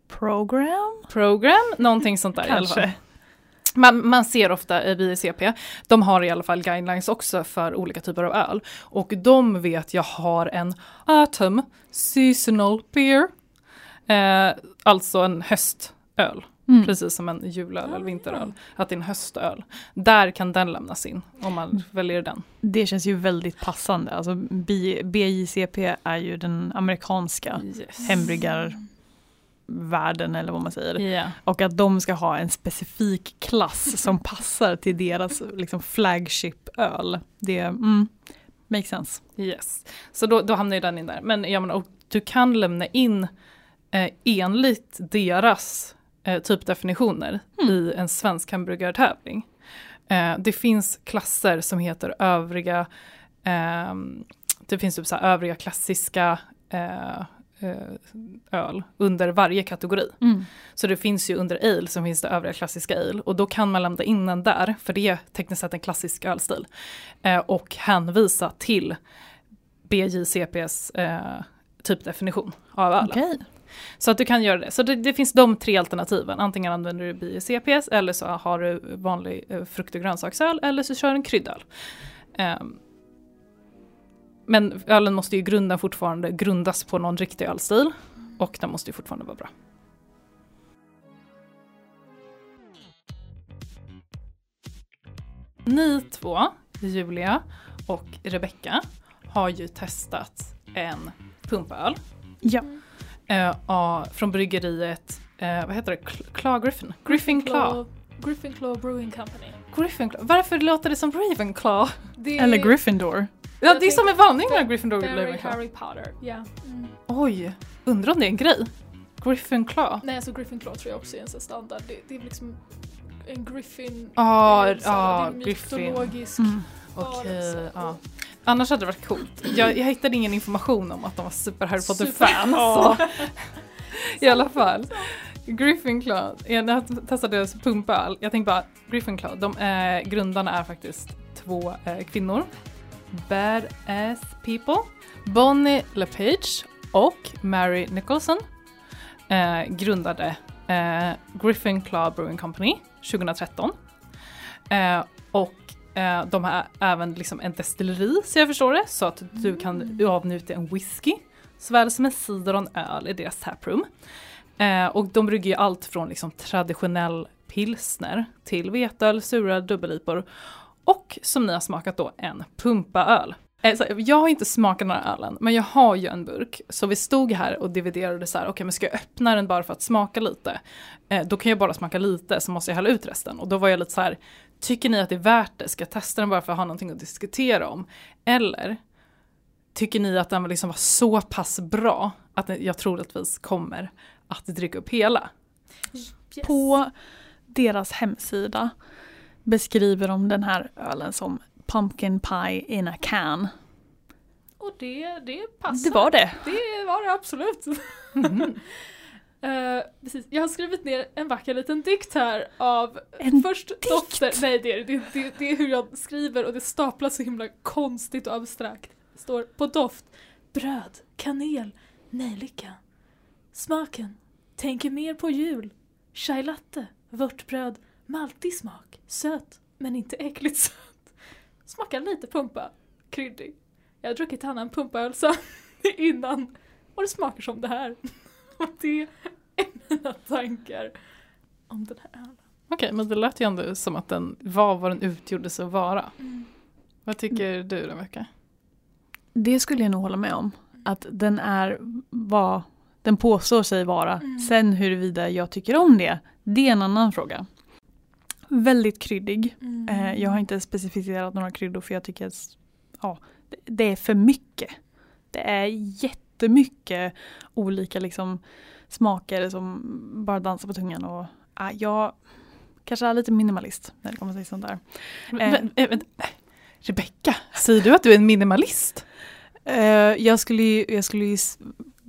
Program? Program, någonting sånt där i alla fall. Man, man ser ofta i BICP, de har i alla fall guidelines också för olika typer av öl. Och de vet jag har en autumn seasonal beer. Eh, alltså en höstöl. Mm. Precis som en julöl eller vinteröl. Att det är en höstöl. Där kan den lämnas in om man väljer den. Det känns ju väldigt passande. Alltså B- BJCP är ju den amerikanska Yes. Hembryggarvärlden eller vad man säger. Ja. Och att de ska ha en specifik klass som passar till deras liksom, flagship-öl. Det mm, makes sense. Yes. Så då, då hamnar ju den in där. Men jag menar, och du kan lämna in eh, enligt deras eh, typdefinitioner Mm. i en svensk hamburgartävling. Eh, det finns klasser som heter övriga, ehm, det finns typ så övriga klassiska eh, eh, öl under varje kategori. Så det finns ju under ale som finns det övriga klassiska ale och då kan man lämna in den där, för det är tekniskt sett en klassisk ölstil. Eh, och hänvisa till BJCPs eh, typdefinition av ölen. Okej. Så att du kan göra det. Så det, det finns de tre alternativen. Antingen använder du BJCPs eller så har du vanlig eh, frukt och grönsaksöl eller så kör du en kryddöl. Ehm, men ölen måste ju grunden fortfarande grundas på någon riktig ölstil och den måste ju fortfarande vara bra. Ni två, Julia och Rebecca, har ju testat en pumpöl Ja. eh, från bryggeriet, eh, vad heter det, Cl- Claw Griffin? Griffin Claw. Griffin Claw Brewing Company. Griffin Claw. Varför låter det som Ravenclaw? Det Eller Gryffindor. Ja, det är som en tänker- vanlig med Gryffindor och Ravenclaw. Harry Potter, ja. Mm. Oj, undrar om det är en grej? Griffin Claw? Nej, så Griffin Claw tror jag också är en sån standard. Det, det är liksom en Griffin. Ja, så det är Griffin. mytologisk Mm. Okej, varelse. ja. Annars hade det varit coolt. Jag, jag hittade ingen information om att de var super Harry Potter-fans. Ja. I alla fall. Griffin Claw, jag testade deras pumpöl, jag tänkte bara Griffin Claw, de är, grundarna är faktiskt två eh, kvinnor. Badass people. Bonnie LePage och Mary Nicholson eh, grundade eh, Griffin Claw Brewing Company 2013. Eh, och eh, de har även liksom en destilleri så jag förstår det, så att du kan avnjuta en whisky såväl som en cider och en öl i deras taproom. Eh, och de brygger ju allt från liksom traditionell pilsner till vetöl, sura dubbelipor och som ni har smakat då en pumpaöl. Eh, jag har inte smakat här ölen, men jag har ju en burk. Så vi stod här och dividerade så här, okej men ska jag öppna den bara för att smaka lite? Eh, då kan jag bara smaka lite så måste jag hälla ut resten. Och då var jag lite så här, tycker ni att det är värt det? Ska jag testa den bara för att ha någonting att diskutera om? Eller tycker ni att den liksom var så pass bra att jag troligtvis kommer att dricka upp hela? Yes. På deras hemsida beskriver de den här ölen som pumpkin pie in a can. Och det, det passar. Det var det. Det var det absolut. Mhm. Eh, precis. Jag har skrivit ner en vacker liten dikt här av En först dofter, nej det är det, det, det är hur jag skriver och det staplas så himla konstigt och abstrakt. Står på doft, bröd, kanel, nejlika. Smaken, tänker mer på jul. Chai latte, vörtbröd, maltig smak, söt men inte äckligt söt. Smakar lite pumpa, kryddig. Jag har druckit annan pumpaöl innan och det smakar som det här. Och det är mina tankar om den här ölen. Okej, men det lät ju ändå som att den var vad den utgjordes att vara. Vad tycker du Rebecka? Det skulle jag nog hålla med om. Att den är vad den påstår sig vara. Mm. Sen huruvida jag tycker om det, det är en annan fråga. Väldigt kryddig. Mm. Eh, jag har inte specificerat några kryddor för jag tycker att ja, det- är för mycket. Det är jättemycket olika liksom, smaker som bara dansar på tungan. Och, ja, jag kanske är lite minimalist när det kommer till sånt där. Men, men, äh, men, äh, Rebecka, säger du att du är en minimalist? Eh, jag skulle ju, jag skulle ju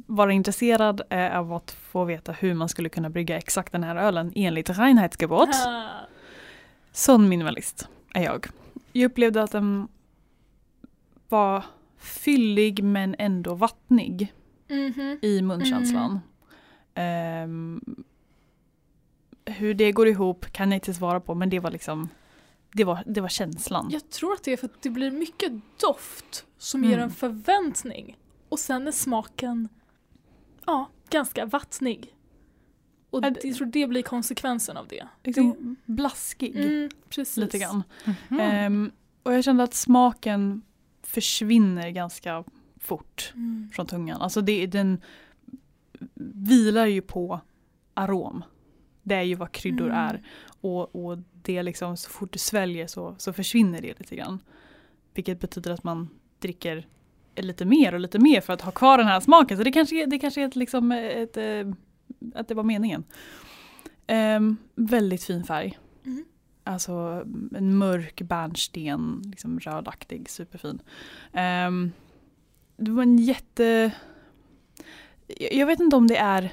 vara intresserad eh, av att få veta hur man skulle kunna brygga exakt den här ölen enligt Reinheitsgebot. Ah. Sån minimalist är jag. Jag upplevde att den var fyllig men ändå vattnig Mhm. i munkänslan. Ehm, hur det går ihop kan jag inte svara på men det var liksom det var, det var känslan. Jag tror att det är för att det blir mycket doft som Mm. ger en förväntning. Och sen är smaken ja, ganska vattnig. Och jag tror det blir konsekvensen av det. Liksom blaskig Mm, precis. lite grann. Mhm. Ehm, och jag kände att smaken försvinner ganska fort Mm. från tungan. Alltså det, den vilar ju på arom. Det är ju vad kryddor Mm. är. Och, och det liksom så fort du sväljer så, så försvinner det lite grann. Vilket betyder att man dricker lite mer och lite mer för att ha kvar den här smaken. Så det kanske, det kanske är ett, liksom ett, eh, att det var meningen. Ehm, väldigt fin färg. Mm. Alltså en mörk bärnsten, liksom rödaktig, superfin. Ehm, det var en jätte... Jag vet inte om det är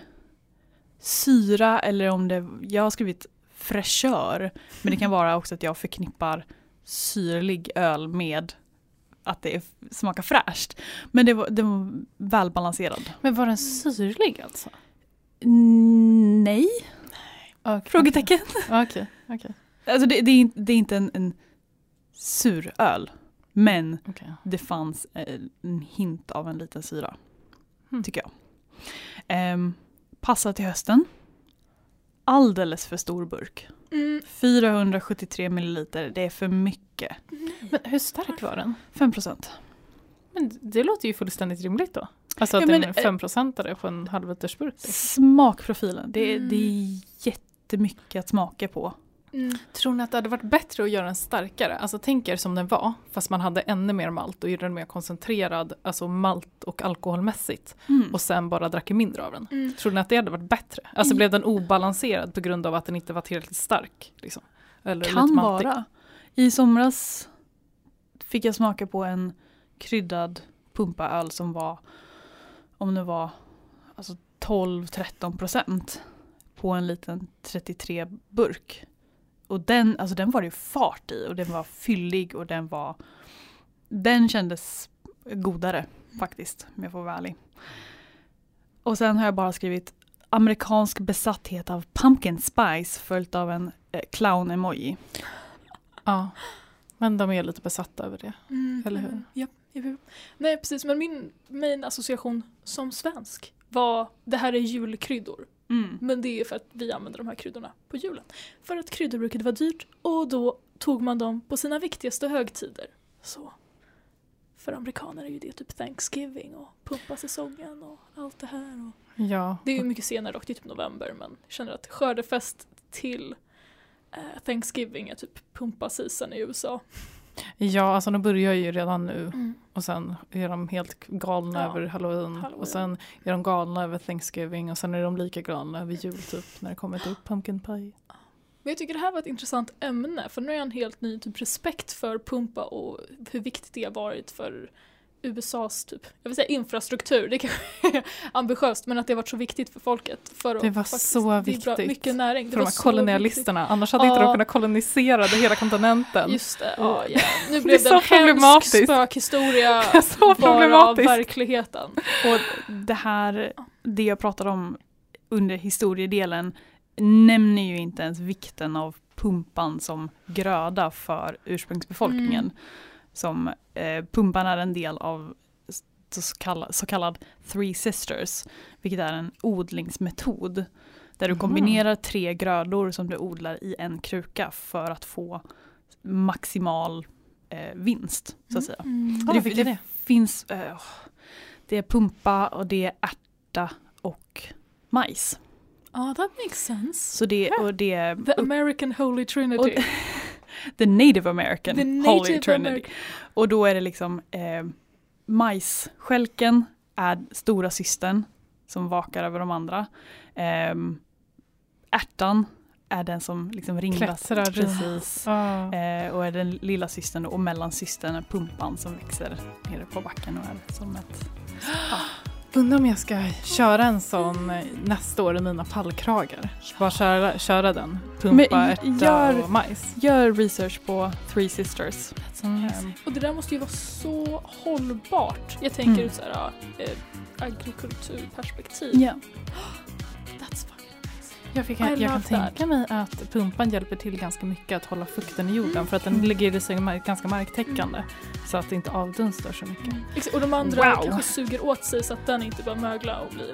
syra eller om det... Jag har skrivit fräschör. Men det kan vara också att jag förknippar syrlig öl med att det smakar fräscht. Men det var, det var välbalanserad. Men var den syrlig alltså? Mm, Nej? Okay. Frågetecken. Okej, okej. Alltså det, det, är, inte- det är inte en, en sur öl. Men okej. det fanns eh, en hint av en liten syra. Mm. Tycker jag. Ehm, passar till hösten. Alldeles för stor burk. Mm. 473 milliliter, det är för mycket. Men hur stark var den? 5 procent. Men det låter ju fullständigt rimligt då. Alltså att Ja, men, är en 5 på en halvlitersburk. Smakprofilen, det, är- Mm. det är jättemycket att smaka på. Mm. Tror ni att det hade varit bättre att göra den starkare? Alltså tänk er som den var, fast man hade ännu mer malt och gjorde den mer koncentrerad, alltså malt och alkoholmässigt. Och sen bara drack mindre av den. Mm. Tror ni att det hade varit bättre? Alltså I- blev den obalanserad på grund av att den inte var tillräckligt stark? Liksom? Eller Kan vara. I somras fick jag smaka på en kryddad pumpaöl som var, om det var alltså 12-13 procent på en liten 33 burk. Och den, alltså den var det ju fart i och den var fyllig och den var den kändes godare faktiskt om jag får vara ärlig. Och sen har jag bara skrivit amerikansk besatthet av pumpkin spice följt av en eh, clown-emoji. Ja. Men de är lite besatta över det. Mm. Eller hur? Ja. Nej precis, men min main association som svensk var det här är julkryddor. Men det är för att vi använder de här kryddorna på julen. För att kryddor brukade vara dyrt och då tog man dem på sina viktigaste högtider. Så för amerikaner är ju det typ Thanksgiving och pumpasäsongen och allt det här. Och Ja. det är ju mycket senare och det är typ november men jag känner att skördefest till Thanksgiving är typ pumpaseason i USA. ja, alltså de börjar ju redan nu. Mm. Och sen är de helt galna Ja, över halloween. halloween. Och sen är de galna över Thanksgiving. Och sen är de lika galna över jul typ. När det kommer till pumpkin pie. Men jag tycker det här var ett intressant ämne för nu har jag en helt ny typ respekt för pumpa och hur viktigt det har varit för USAs typ, jag vill säga infrastruktur, det kanske är ambitiöst men att det har varit så viktigt för folket. För Det var faktiskt- så det är bra, viktigt mycket näring. Det För de här kolonialisterna. Annars hade inte Ja. de kunnat kolonisera det hela kontinenten. viktigt. Just det, ja, ja. Nu är blev det så en hemsk spökhistoria så bara av verkligheten. Och det här, det jag pratade om under historiedelen nämner ju inte ens vikten av pumpan som gröda för ursprungsbefolkningen. Mm. Som eh, pumpan är en del av så kallad, så kallad Three Sisters, vilket är en odlingsmetod. Där du kombinerar tre grödor som du odlar i en kruka för att få maximal eh, vinst. Så att säga. Mm. Ja, det, det det? finns, eh, det är pumpa och det är ärta och majs. Ja, that makes sense. Så det, och det är The American Holy Trinity. The native American The Holy native Trinity. American. Och då är det liksom eh, majsskälken är stora systern som vakar över de andra. Eh, ärtan är den som liksom ringlas. Klättrar. Precis. Ja. Eh, och är den lilla systern och mellansystern är pumpan som växer nere på backen och är som ett Undrar om jag ska köra en sån nästa år i mina pallkragar. Bara köra, köra den. Pumpa, ärta gör- och majs. Gör research på Three Sisters. Mm. Och det där måste ju vara så hållbart. Jag tänker Mm. ut såhär, äh, agrikulturperspektiv. Ja. Jag, fick, jag kan tänka mig att pumpan hjälper till ganska mycket att hålla fukten i jorden för att den ligger i sig ganska marktäckande så att det inte avdunstar så mycket. Exakt, Och de andra Wow. kanske suger åt sig så att den inte börjar mögla och blir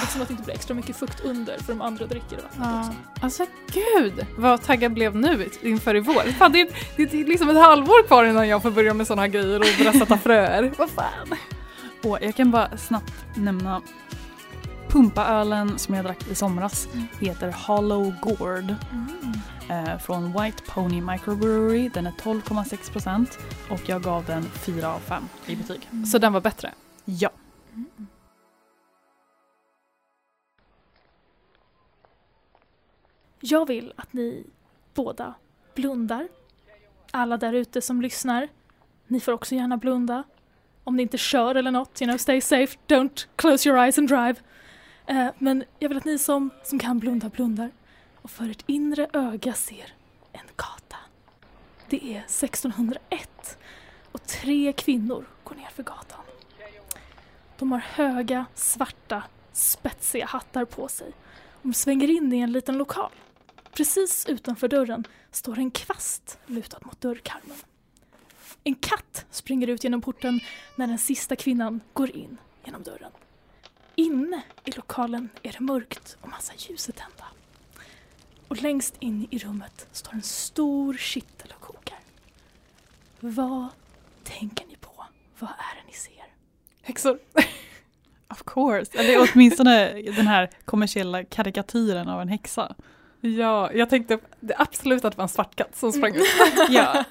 liksom att det inte blir extra mycket fukt under för de andra dricker vattnet Ja. också. Alltså gud vad taggad blev nu inför i vår. Fan, det, är, det är liksom ett halvår kvar innan jag får börja med såna här grejer och börja sätta fröer. Vad fan. Och jag kan bara snabbt nämna pumpaölen som jag drack i somras Mm. heter Hollow Gourd eh, från White Pony Microbrewery. Den är 12,6% och jag gav den 4 av 5 i betyg. Så den var bättre? Ja. Jag vill att ni båda blundar. Alla där ute som lyssnar, ni får också gärna blunda. Om ni inte kör eller något, you know, stay safe, don't close your eyes and drive. Eh, men jag vill att ni som, som kan blunda blundar och för ert inre öga ser en gata. Det är 1601 och tre kvinnor går ner för gatan. De har höga, svarta, spetsiga hattar på sig. De svänger in i en liten lokal. Precis utanför dörren står en kvast lutad mot dörrkarmen. En katt springer ut genom porten när den sista kvinnan går in genom dörren. Inne i lokalen är det mörkt och massa ljus är tända. Och längst in i rummet står en stor kittel och kokar. Vad tänker ni på? Vad är det ni ser? Häxor. Of course. Eller åtminstone den här kommersiella karikatyren av en häxa. Ja, jag tänkte det absolut att det var en svart katt som sprang ut. Ja.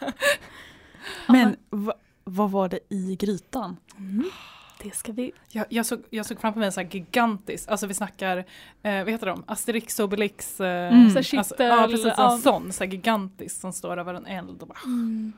Men va, vad var det i grytan? Mm. Det ska vi... Jag, jag, såg, jag såg framför mig en sån här gigantisk, alltså vi snackar, eh, vad heter de, Asterix och Obelix. Eh, Mm. Så alltså, ja precis, en ja. sån, så här gigantisk som står över en eld. Och bara, Mm.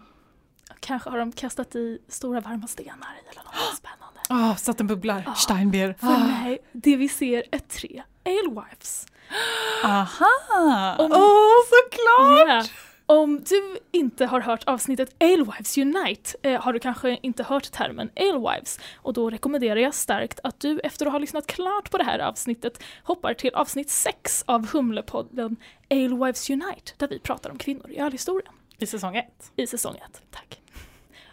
Kanske har de kastat i stora varma stenar i eller något spännande. ah, så att den bubblar. Ja. Steinbier. För nej, det vi ser är tre alewives. Aha! Om, Åh, såklart! Ja. Om du inte har hört avsnittet Alewives Unite eh, har du kanske inte hört termen Alewives och då rekommenderar jag starkt att du efter att ha lyssnat klart på det här avsnittet hoppar till avsnitt 6 av Humlepodden Alewives Unite där vi pratar om kvinnor i ölhistorien. I säsong ett. i säsong 1. Tack.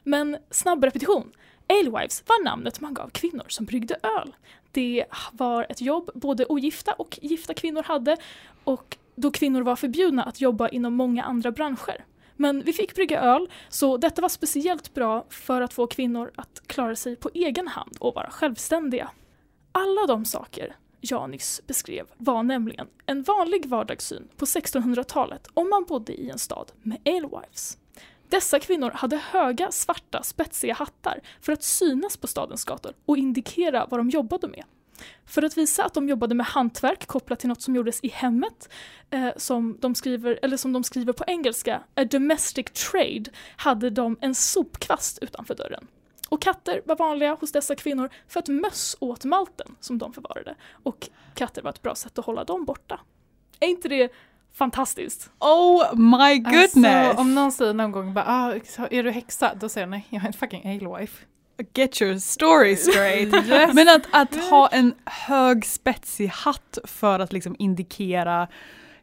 Men snabb repetition. Alewives var namnet man gav kvinnor som bryggde öl. Det var ett jobb både ogifta och gifta kvinnor hade och då kvinnor var förbjudna att jobba inom många andra branscher. Men vi fick brygga öl, så detta var speciellt bra för att få kvinnor att klara sig på egen hand och vara självständiga. Alla de saker jag nyss beskrev var nämligen en vanlig vardagssyn på 1600-talet om man bodde i en stad med alewives. Dessa kvinnor hade höga, svarta, spetsiga hattar för att synas på stadens gator och indikera vad de jobbade med. För att visa att de jobbade med hantverk kopplat till något som gjordes i hemmet, eh, som, de skriver, eller som de skriver på engelska, a domestic trade, hade de en sopkvast utanför dörren. Och katter var vanliga hos dessa kvinnor för att möss åt malten som de förvarade. Och katter var ett bra sätt att hålla dem borta. Är inte det fantastiskt? Oh my goodness! Alltså, om någon säger någon gång bara, ah, är du häxa? Då säger jag nej, jag är en fucking alewife. Get your story straight. Men att, att ha en hög spetsig hatt för att liksom indikera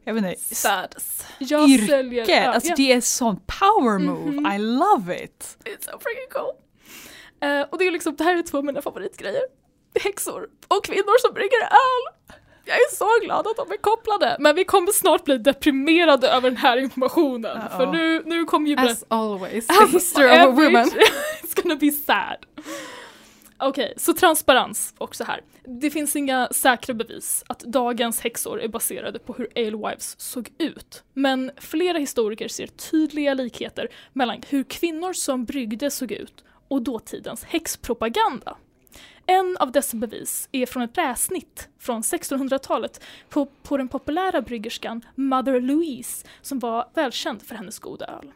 jag vet inte, Status. Jag Yrke. säljer... Alltså ja, det är sån power move. Mhm. I love it. It's so freaking cool. Eh, och det är liksom, det här är två av mina favoritgrejer. Häxor och kvinnor som brygger öl. Jag är så glad att de är kopplade. Men vi kommer snart bli deprimerade över den här informationen. Uh-oh. För nu, nu kommer ju. As always, the history of a woman. It's gonna be sad. Okej, så transparens också här. Det finns inga säkra bevis att dagens häxor är baserade på hur alewives såg ut. Men flera historiker ser tydliga likheter mellan hur kvinnor som bryggde såg ut och dåtidens häxpropaganda. En av dessa bevis är från ett träsnitt från 1600-talet på, på den populära bryggerskan Mother Louise som var välkänd för hennes goda öl.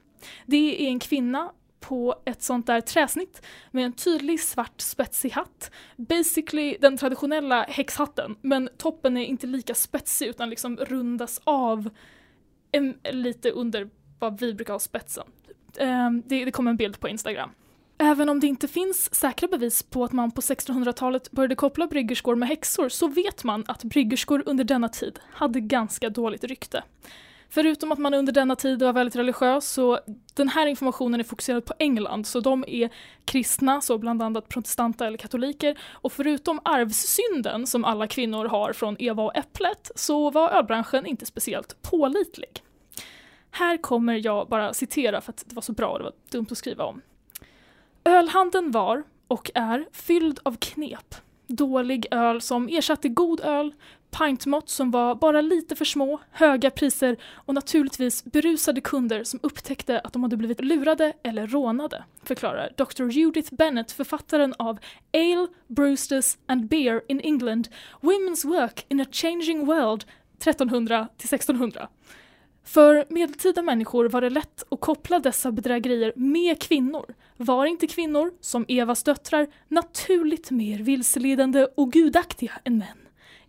Det är en kvinna på ett sånt där träsnitt med en tydlig svart spetsig hatt. Basically den traditionella häxhatten, men toppen är inte lika spetsig utan liksom rundas av en, lite under vad vi brukar ha spetsen. Um, det, det kommer en bild på Instagram. Även om det inte finns säkra bevis på att man på 1600-talet började koppla bryggerskor med häxor så vet man att bryggerskor under denna tid hade ganska dåligt rykte. Förutom att man under denna tid var väldigt religiös så den här informationen är fokuserad på England så de är kristna, så bland annat protestanta eller katoliker och förutom arvssynden som alla kvinnor har från Eva och Äpplet så var ölbranschen inte speciellt pålitlig. Här kommer jag bara citera för att det var så bra och det var dumt att skriva om. Ölhandeln var, och är, fylld av knep. Dålig öl som ersatte god öl, pintmått som var bara lite för små, höga priser och naturligtvis berusade kunder som upptäckte att de hade blivit lurade eller rånade, förklarar Dr. Judith Bennett, författaren av Ale, Brewsters and Beer in England, Women's Work in a Changing World 1300 till 1600. För medeltida människor var det lätt att koppla dessa bedrägerier med kvinnor. Var inte kvinnor, som Evas döttrar, naturligt mer vilseledande och gudaktiga än män?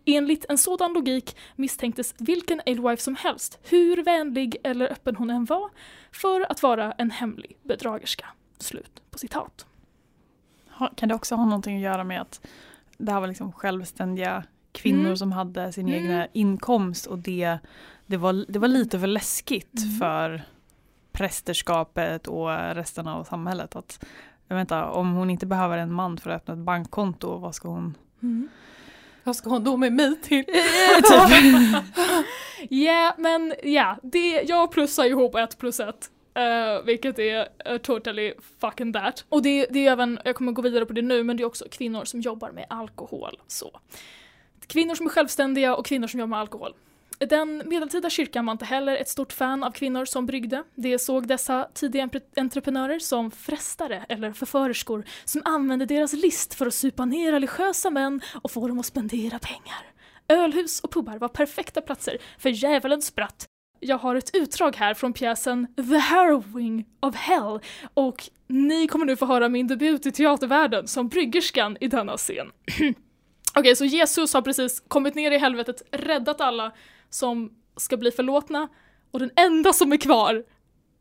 Enligt en sådan logik misstänktes vilken alewife som helst, hur vänlig eller öppen hon än var, för att vara en hemlig bedragerska. Slut på citat. Kan det också ha någonting att göra med att det här var liksom självständiga kvinnor Mm. som hade sin Mm. egna inkomst och det, det, var, det var lite för läskigt Mm. för prästerskapet och resten av samhället. Att, jag vet inte, om hon inte behöver en man för att öppna ett bankkonto, vad ska hon... Vad ska hon då med mig till? typ. Ja, men ja, det, jag plussar ihop ett plus ett. eh, vilket är uh, totally fucking that. Och det, det är även, jag kommer gå vidare på det nu, men det är också kvinnor som jobbar med alkohol. Så. Kvinnor som är självständiga och kvinnor som jobbar med alkohol. Den medeltida kyrkan var inte heller ett stort fan av kvinnor som bryggde. De såg dessa tidiga entreprenörer som frestare eller förförerskor som använde deras list för att supa ner religiösa män och få dem att spendera pengar. Ölhus och pubbar var perfekta platser för djävulens spratt. Jag har ett utdrag här från pjäsen The Harrowing of Hell och ni kommer nu få höra min debut i teatervärlden som bryggerskan i denna scen. Okej, så Jesus har precis kommit ner i helvetet, räddat alla som ska bli förlåtna och den enda som är kvar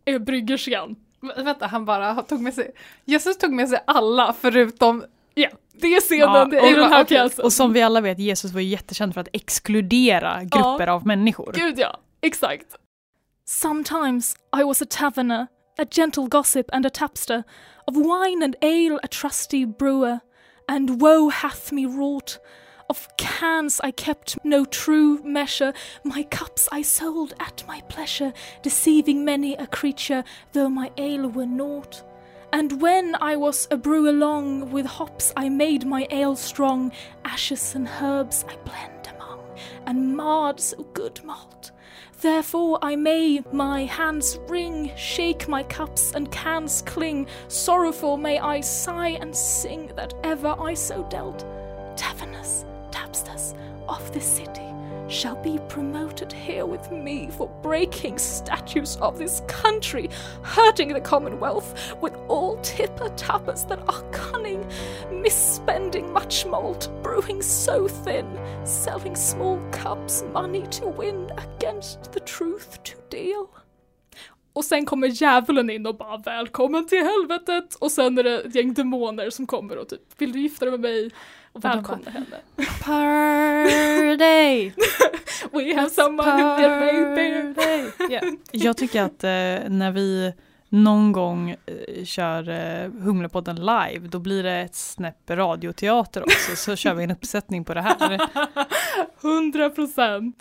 är bryggerskan. Vä- Vänta, han bara tog med sig, Jesus tog med sig alla förutom Ja, det är scenen Ja, i den här okej. pjäsen. Och som vi alla vet, Jesus var ju jättekänd för att exkludera grupper av människor. Gud ja, exakt. Sometimes I was a taverner, a gentle gossip and a tapster, of wine and ale a trusty brewer, and woe hath me wrought. Of cans I kept no true measure, my cups I sold at my pleasure, deceiving many a creature, though my ale were naught. And when I was a brewer long, with hops I made my ale strong, ashes and herbs I blend among, and marred so good malt. Therefore I may my hands wring, shake my cups and cans cling, sorrowful may I sigh and sing that ever I so dealt. Taverners, tapsters of this city shall be promoted here with me for breaking statutes of this country, hurting the commonwealth with all tipper tappers that are cunning, misspending much malt, brewing so thin, selling small cups, money to win against the truth to deal. Och sen kommer djävulen in och bara välkommen till helvetet och sen är det ett gäng demoner som kommer och typ vill du gifta dig med mig och välkomna henne. Party! We have someone who make beer. Ja. Jag tycker att eh, när vi någon gång eh, kör eh, Humlepodden live, då blir det ett snäpp radioteater också, så kör vi en uppsättning på det här. 100 procent.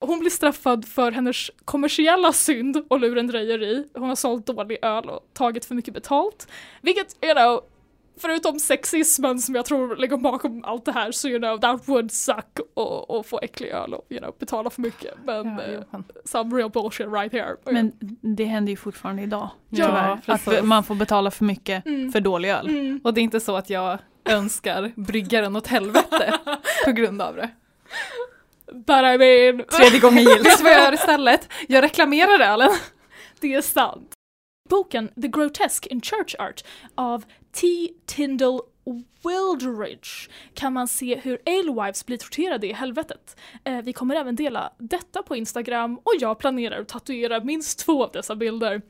Hon blir straffad för hennes kommersiella synd och lurendrejeri. Hon har sålt dålig öl och tagit för mycket betalt. Vilket, you know, förutom sexismen som jag tror ligger bakom allt det här så you know, that would suck och, och få äcklig öl och you know, betala för mycket. Men Ja, eh, some real bullshit right here. Men det händer ju fortfarande idag. Ja, tyvärr. Att precis. man får betala för mycket Mm. för dålig öl. Mm. Och det är inte så att jag önskar bryggaren åt helvete på grund av det. But I mean, Tredje gången Vet gillt. du vad jag gör istället? Jag reklamerar ölen. det är sant. Boken The Grotesque in Church Art av T. Tyndall Wildridge kan man se hur Alewives blir torterade i helvetet. Eh, vi kommer även dela detta på Instagram och jag planerar att tatuera minst två av dessa bilder.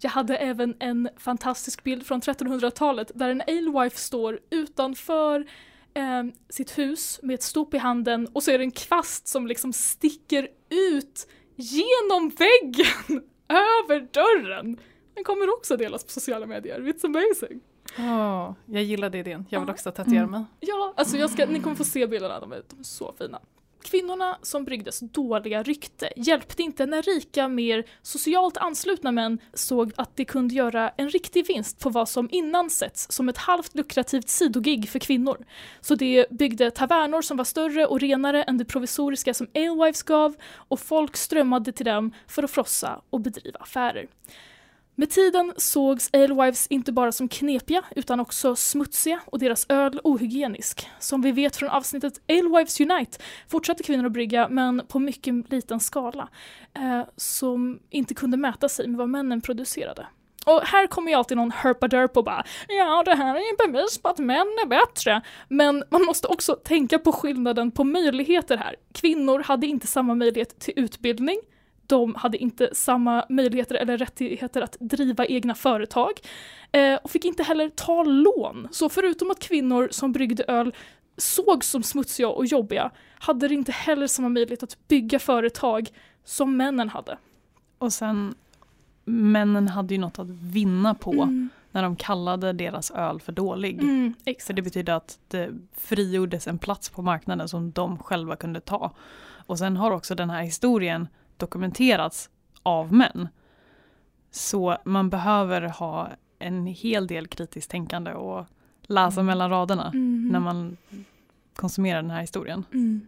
Jag hade även en fantastisk bild från 1300-talet där en Alewife står utanför eh, sitt hus med ett stop i handen och så är det en kvast som liksom sticker ut genom väggen över dörren. Den kommer också delas på sociala medier, it's amazing. Åh, jag gillade idén, jag vill också tatuera Mm. mig. Ja, alltså jag ska, ni kommer få se bilderna, de är, de är så fina. Kvinnorna som bryggdes dåliga rykte hjälpte inte när rika, mer socialt anslutna män såg att de kunde göra en riktig vinst på vad som innan setts som ett halvt lukrativt sidogig för kvinnor. Så de byggde tavernor som var större och renare än det provisoriska som Alewives gav och folk strömmade till dem för att frossa och bedriva affärer. Med tiden sågs Alewives inte bara som knepiga utan också smutsiga och deras öl ohygienisk. Som vi vet från avsnittet Alewives Unite fortsatte kvinnor att brygga men på mycket liten skala eh, som inte kunde mäta sig med vad männen producerade. Och här kommer ju alltid någon herpaderp och bara ja det här är ju bevis på att män är bättre. Men man måste också tänka på skillnaden på möjligheter här. Kvinnor hade inte samma möjlighet till utbildning de hade inte samma möjligheter eller rättigheter att driva egna företag eh, och fick inte heller ta lån. Så förutom att kvinnor som bryggde öl sågs som smutsiga och jobbiga hade de inte heller samma möjlighet att bygga företag som männen hade. Och sen, männen hade ju något att vinna på Mm. när de kallade deras öl för dålig. Mm, För det betyder att det frigjordes en plats på marknaden som de själva kunde ta. Och sen har också den här historien dokumenterats av män. Så man behöver ha en hel del kritiskt tänkande och läsa Mm. mellan raderna Mm. när man konsumerar den här historien. Mm.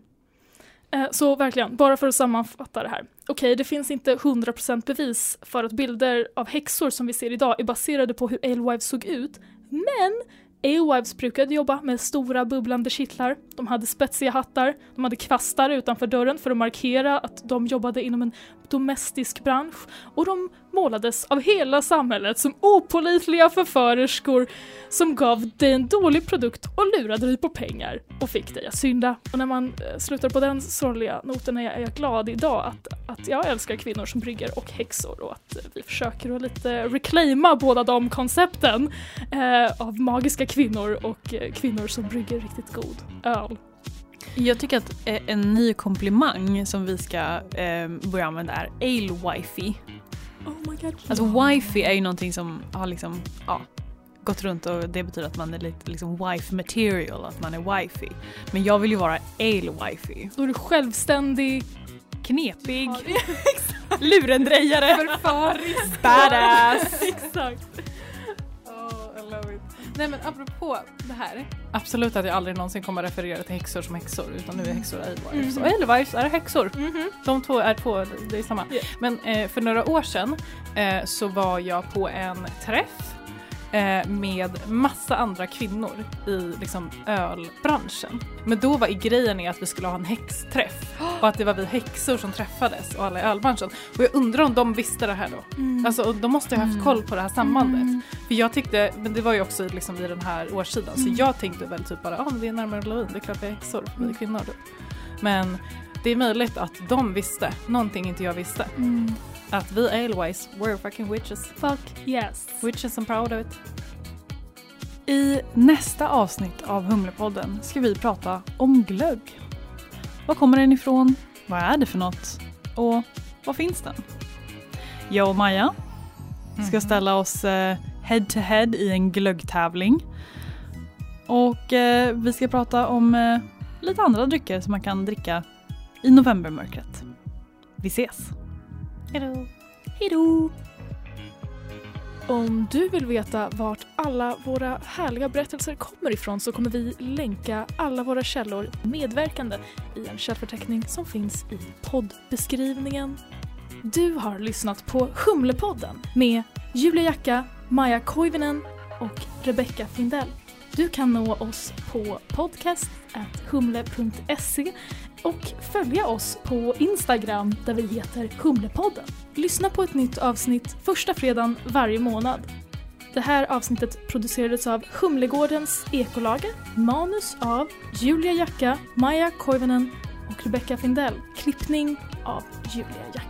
Eh, Så verkligen, bara för att sammanfatta det här. Okej, det finns inte 100% bevis för att bilder av häxor som vi ser idag är baserade på hur Alewives såg ut. Men Alewives brukade jobba med stora bubblande kittlar, de hade spetsiga hattar, de hade kvastar utanför dörren för att markera att de jobbade inom en domestisk bransch och de målades av hela samhället som opålitliga förförerskor som gav dig en dålig produkt och lurade dig på pengar och fick dig att synda. Och när man eh, slutar på den sorgliga noten är jag, är jag glad idag att, att jag älskar kvinnor som brygger och häxor och att eh, vi försöker att lite reclaima båda de koncepten eh, av magiska kvinnor och eh, kvinnor som brygger riktigt god öl. Jag tycker att eh, en ny komplimang som vi ska eh, börja använda är ale-wifey. Oh my god. Alltså wifey är ju någonting som har liksom, ja, gått runt och det betyder att man är lite liksom wife material, att man är wifey. Men jag vill ju vara ale-wifey. Då är du självständig. Knepig, lurendrejare, Förförisk! badass. Exakt. Nej men apropå det här. Absolut att jag aldrig någonsin kommer referera till häxor som häxor utan nu är häxor Alewives. Mhm. Och Alewives är häxor. Mhm. De två är två, det är samma. Yeah. Men eh, för några år sedan eh, så var jag på en träff med massa andra kvinnor i liksom, ölbranschen. Men då var grejen är att vi skulle ha en häxträff och att det var vi häxor som träffades och alla i ölbranschen. Och jag undrar om de visste det här då. Mm. Alltså de måste ha haft Mm. koll på det här sambandet. Mm. För jag tyckte, men det var ju också liksom i den här årssidan, Mm. så jag tänkte väl typ bara, ja ah, men det är närmare halloween, det är klart vi är häxor, vi är Mm. kvinnor då. Men det är möjligt att de visste, någonting inte jag visste. Mm. Att vi Alewives, we're fucking witches. Fuck yes. Witches and proud of it. I nästa avsnitt av Humlepodden ska vi prata om glögg. Var kommer den ifrån? Vad är det för något? Och var finns den? Jag och Maja ska Mhm. ställa oss eh, head to head i en glöggtävling. Och eh, vi ska prata om eh, lite andra drycker som man kan dricka i novembermörkret. Vi ses! Hejdå. Hejdå! Om du vill veta vart alla våra härliga berättelser kommer ifrån så kommer vi länka alla våra källor medverkande i en källförteckning som finns i poddbeskrivningen. Du har lyssnat på Humlepodden med Julia Jacka, Maja Koivinen och Rebecca Findell. Du kan nå oss på podcast.humle.se och följa oss på Instagram där vi heter Humlepodden. Lyssna på ett nytt avsnitt första fredagen varje månad. Det här avsnittet producerades av Humlegårdens ekolager, manus av Julia Jacka, Maja Koivunen och Rebecca Findell. Klippning av Julia Jacka.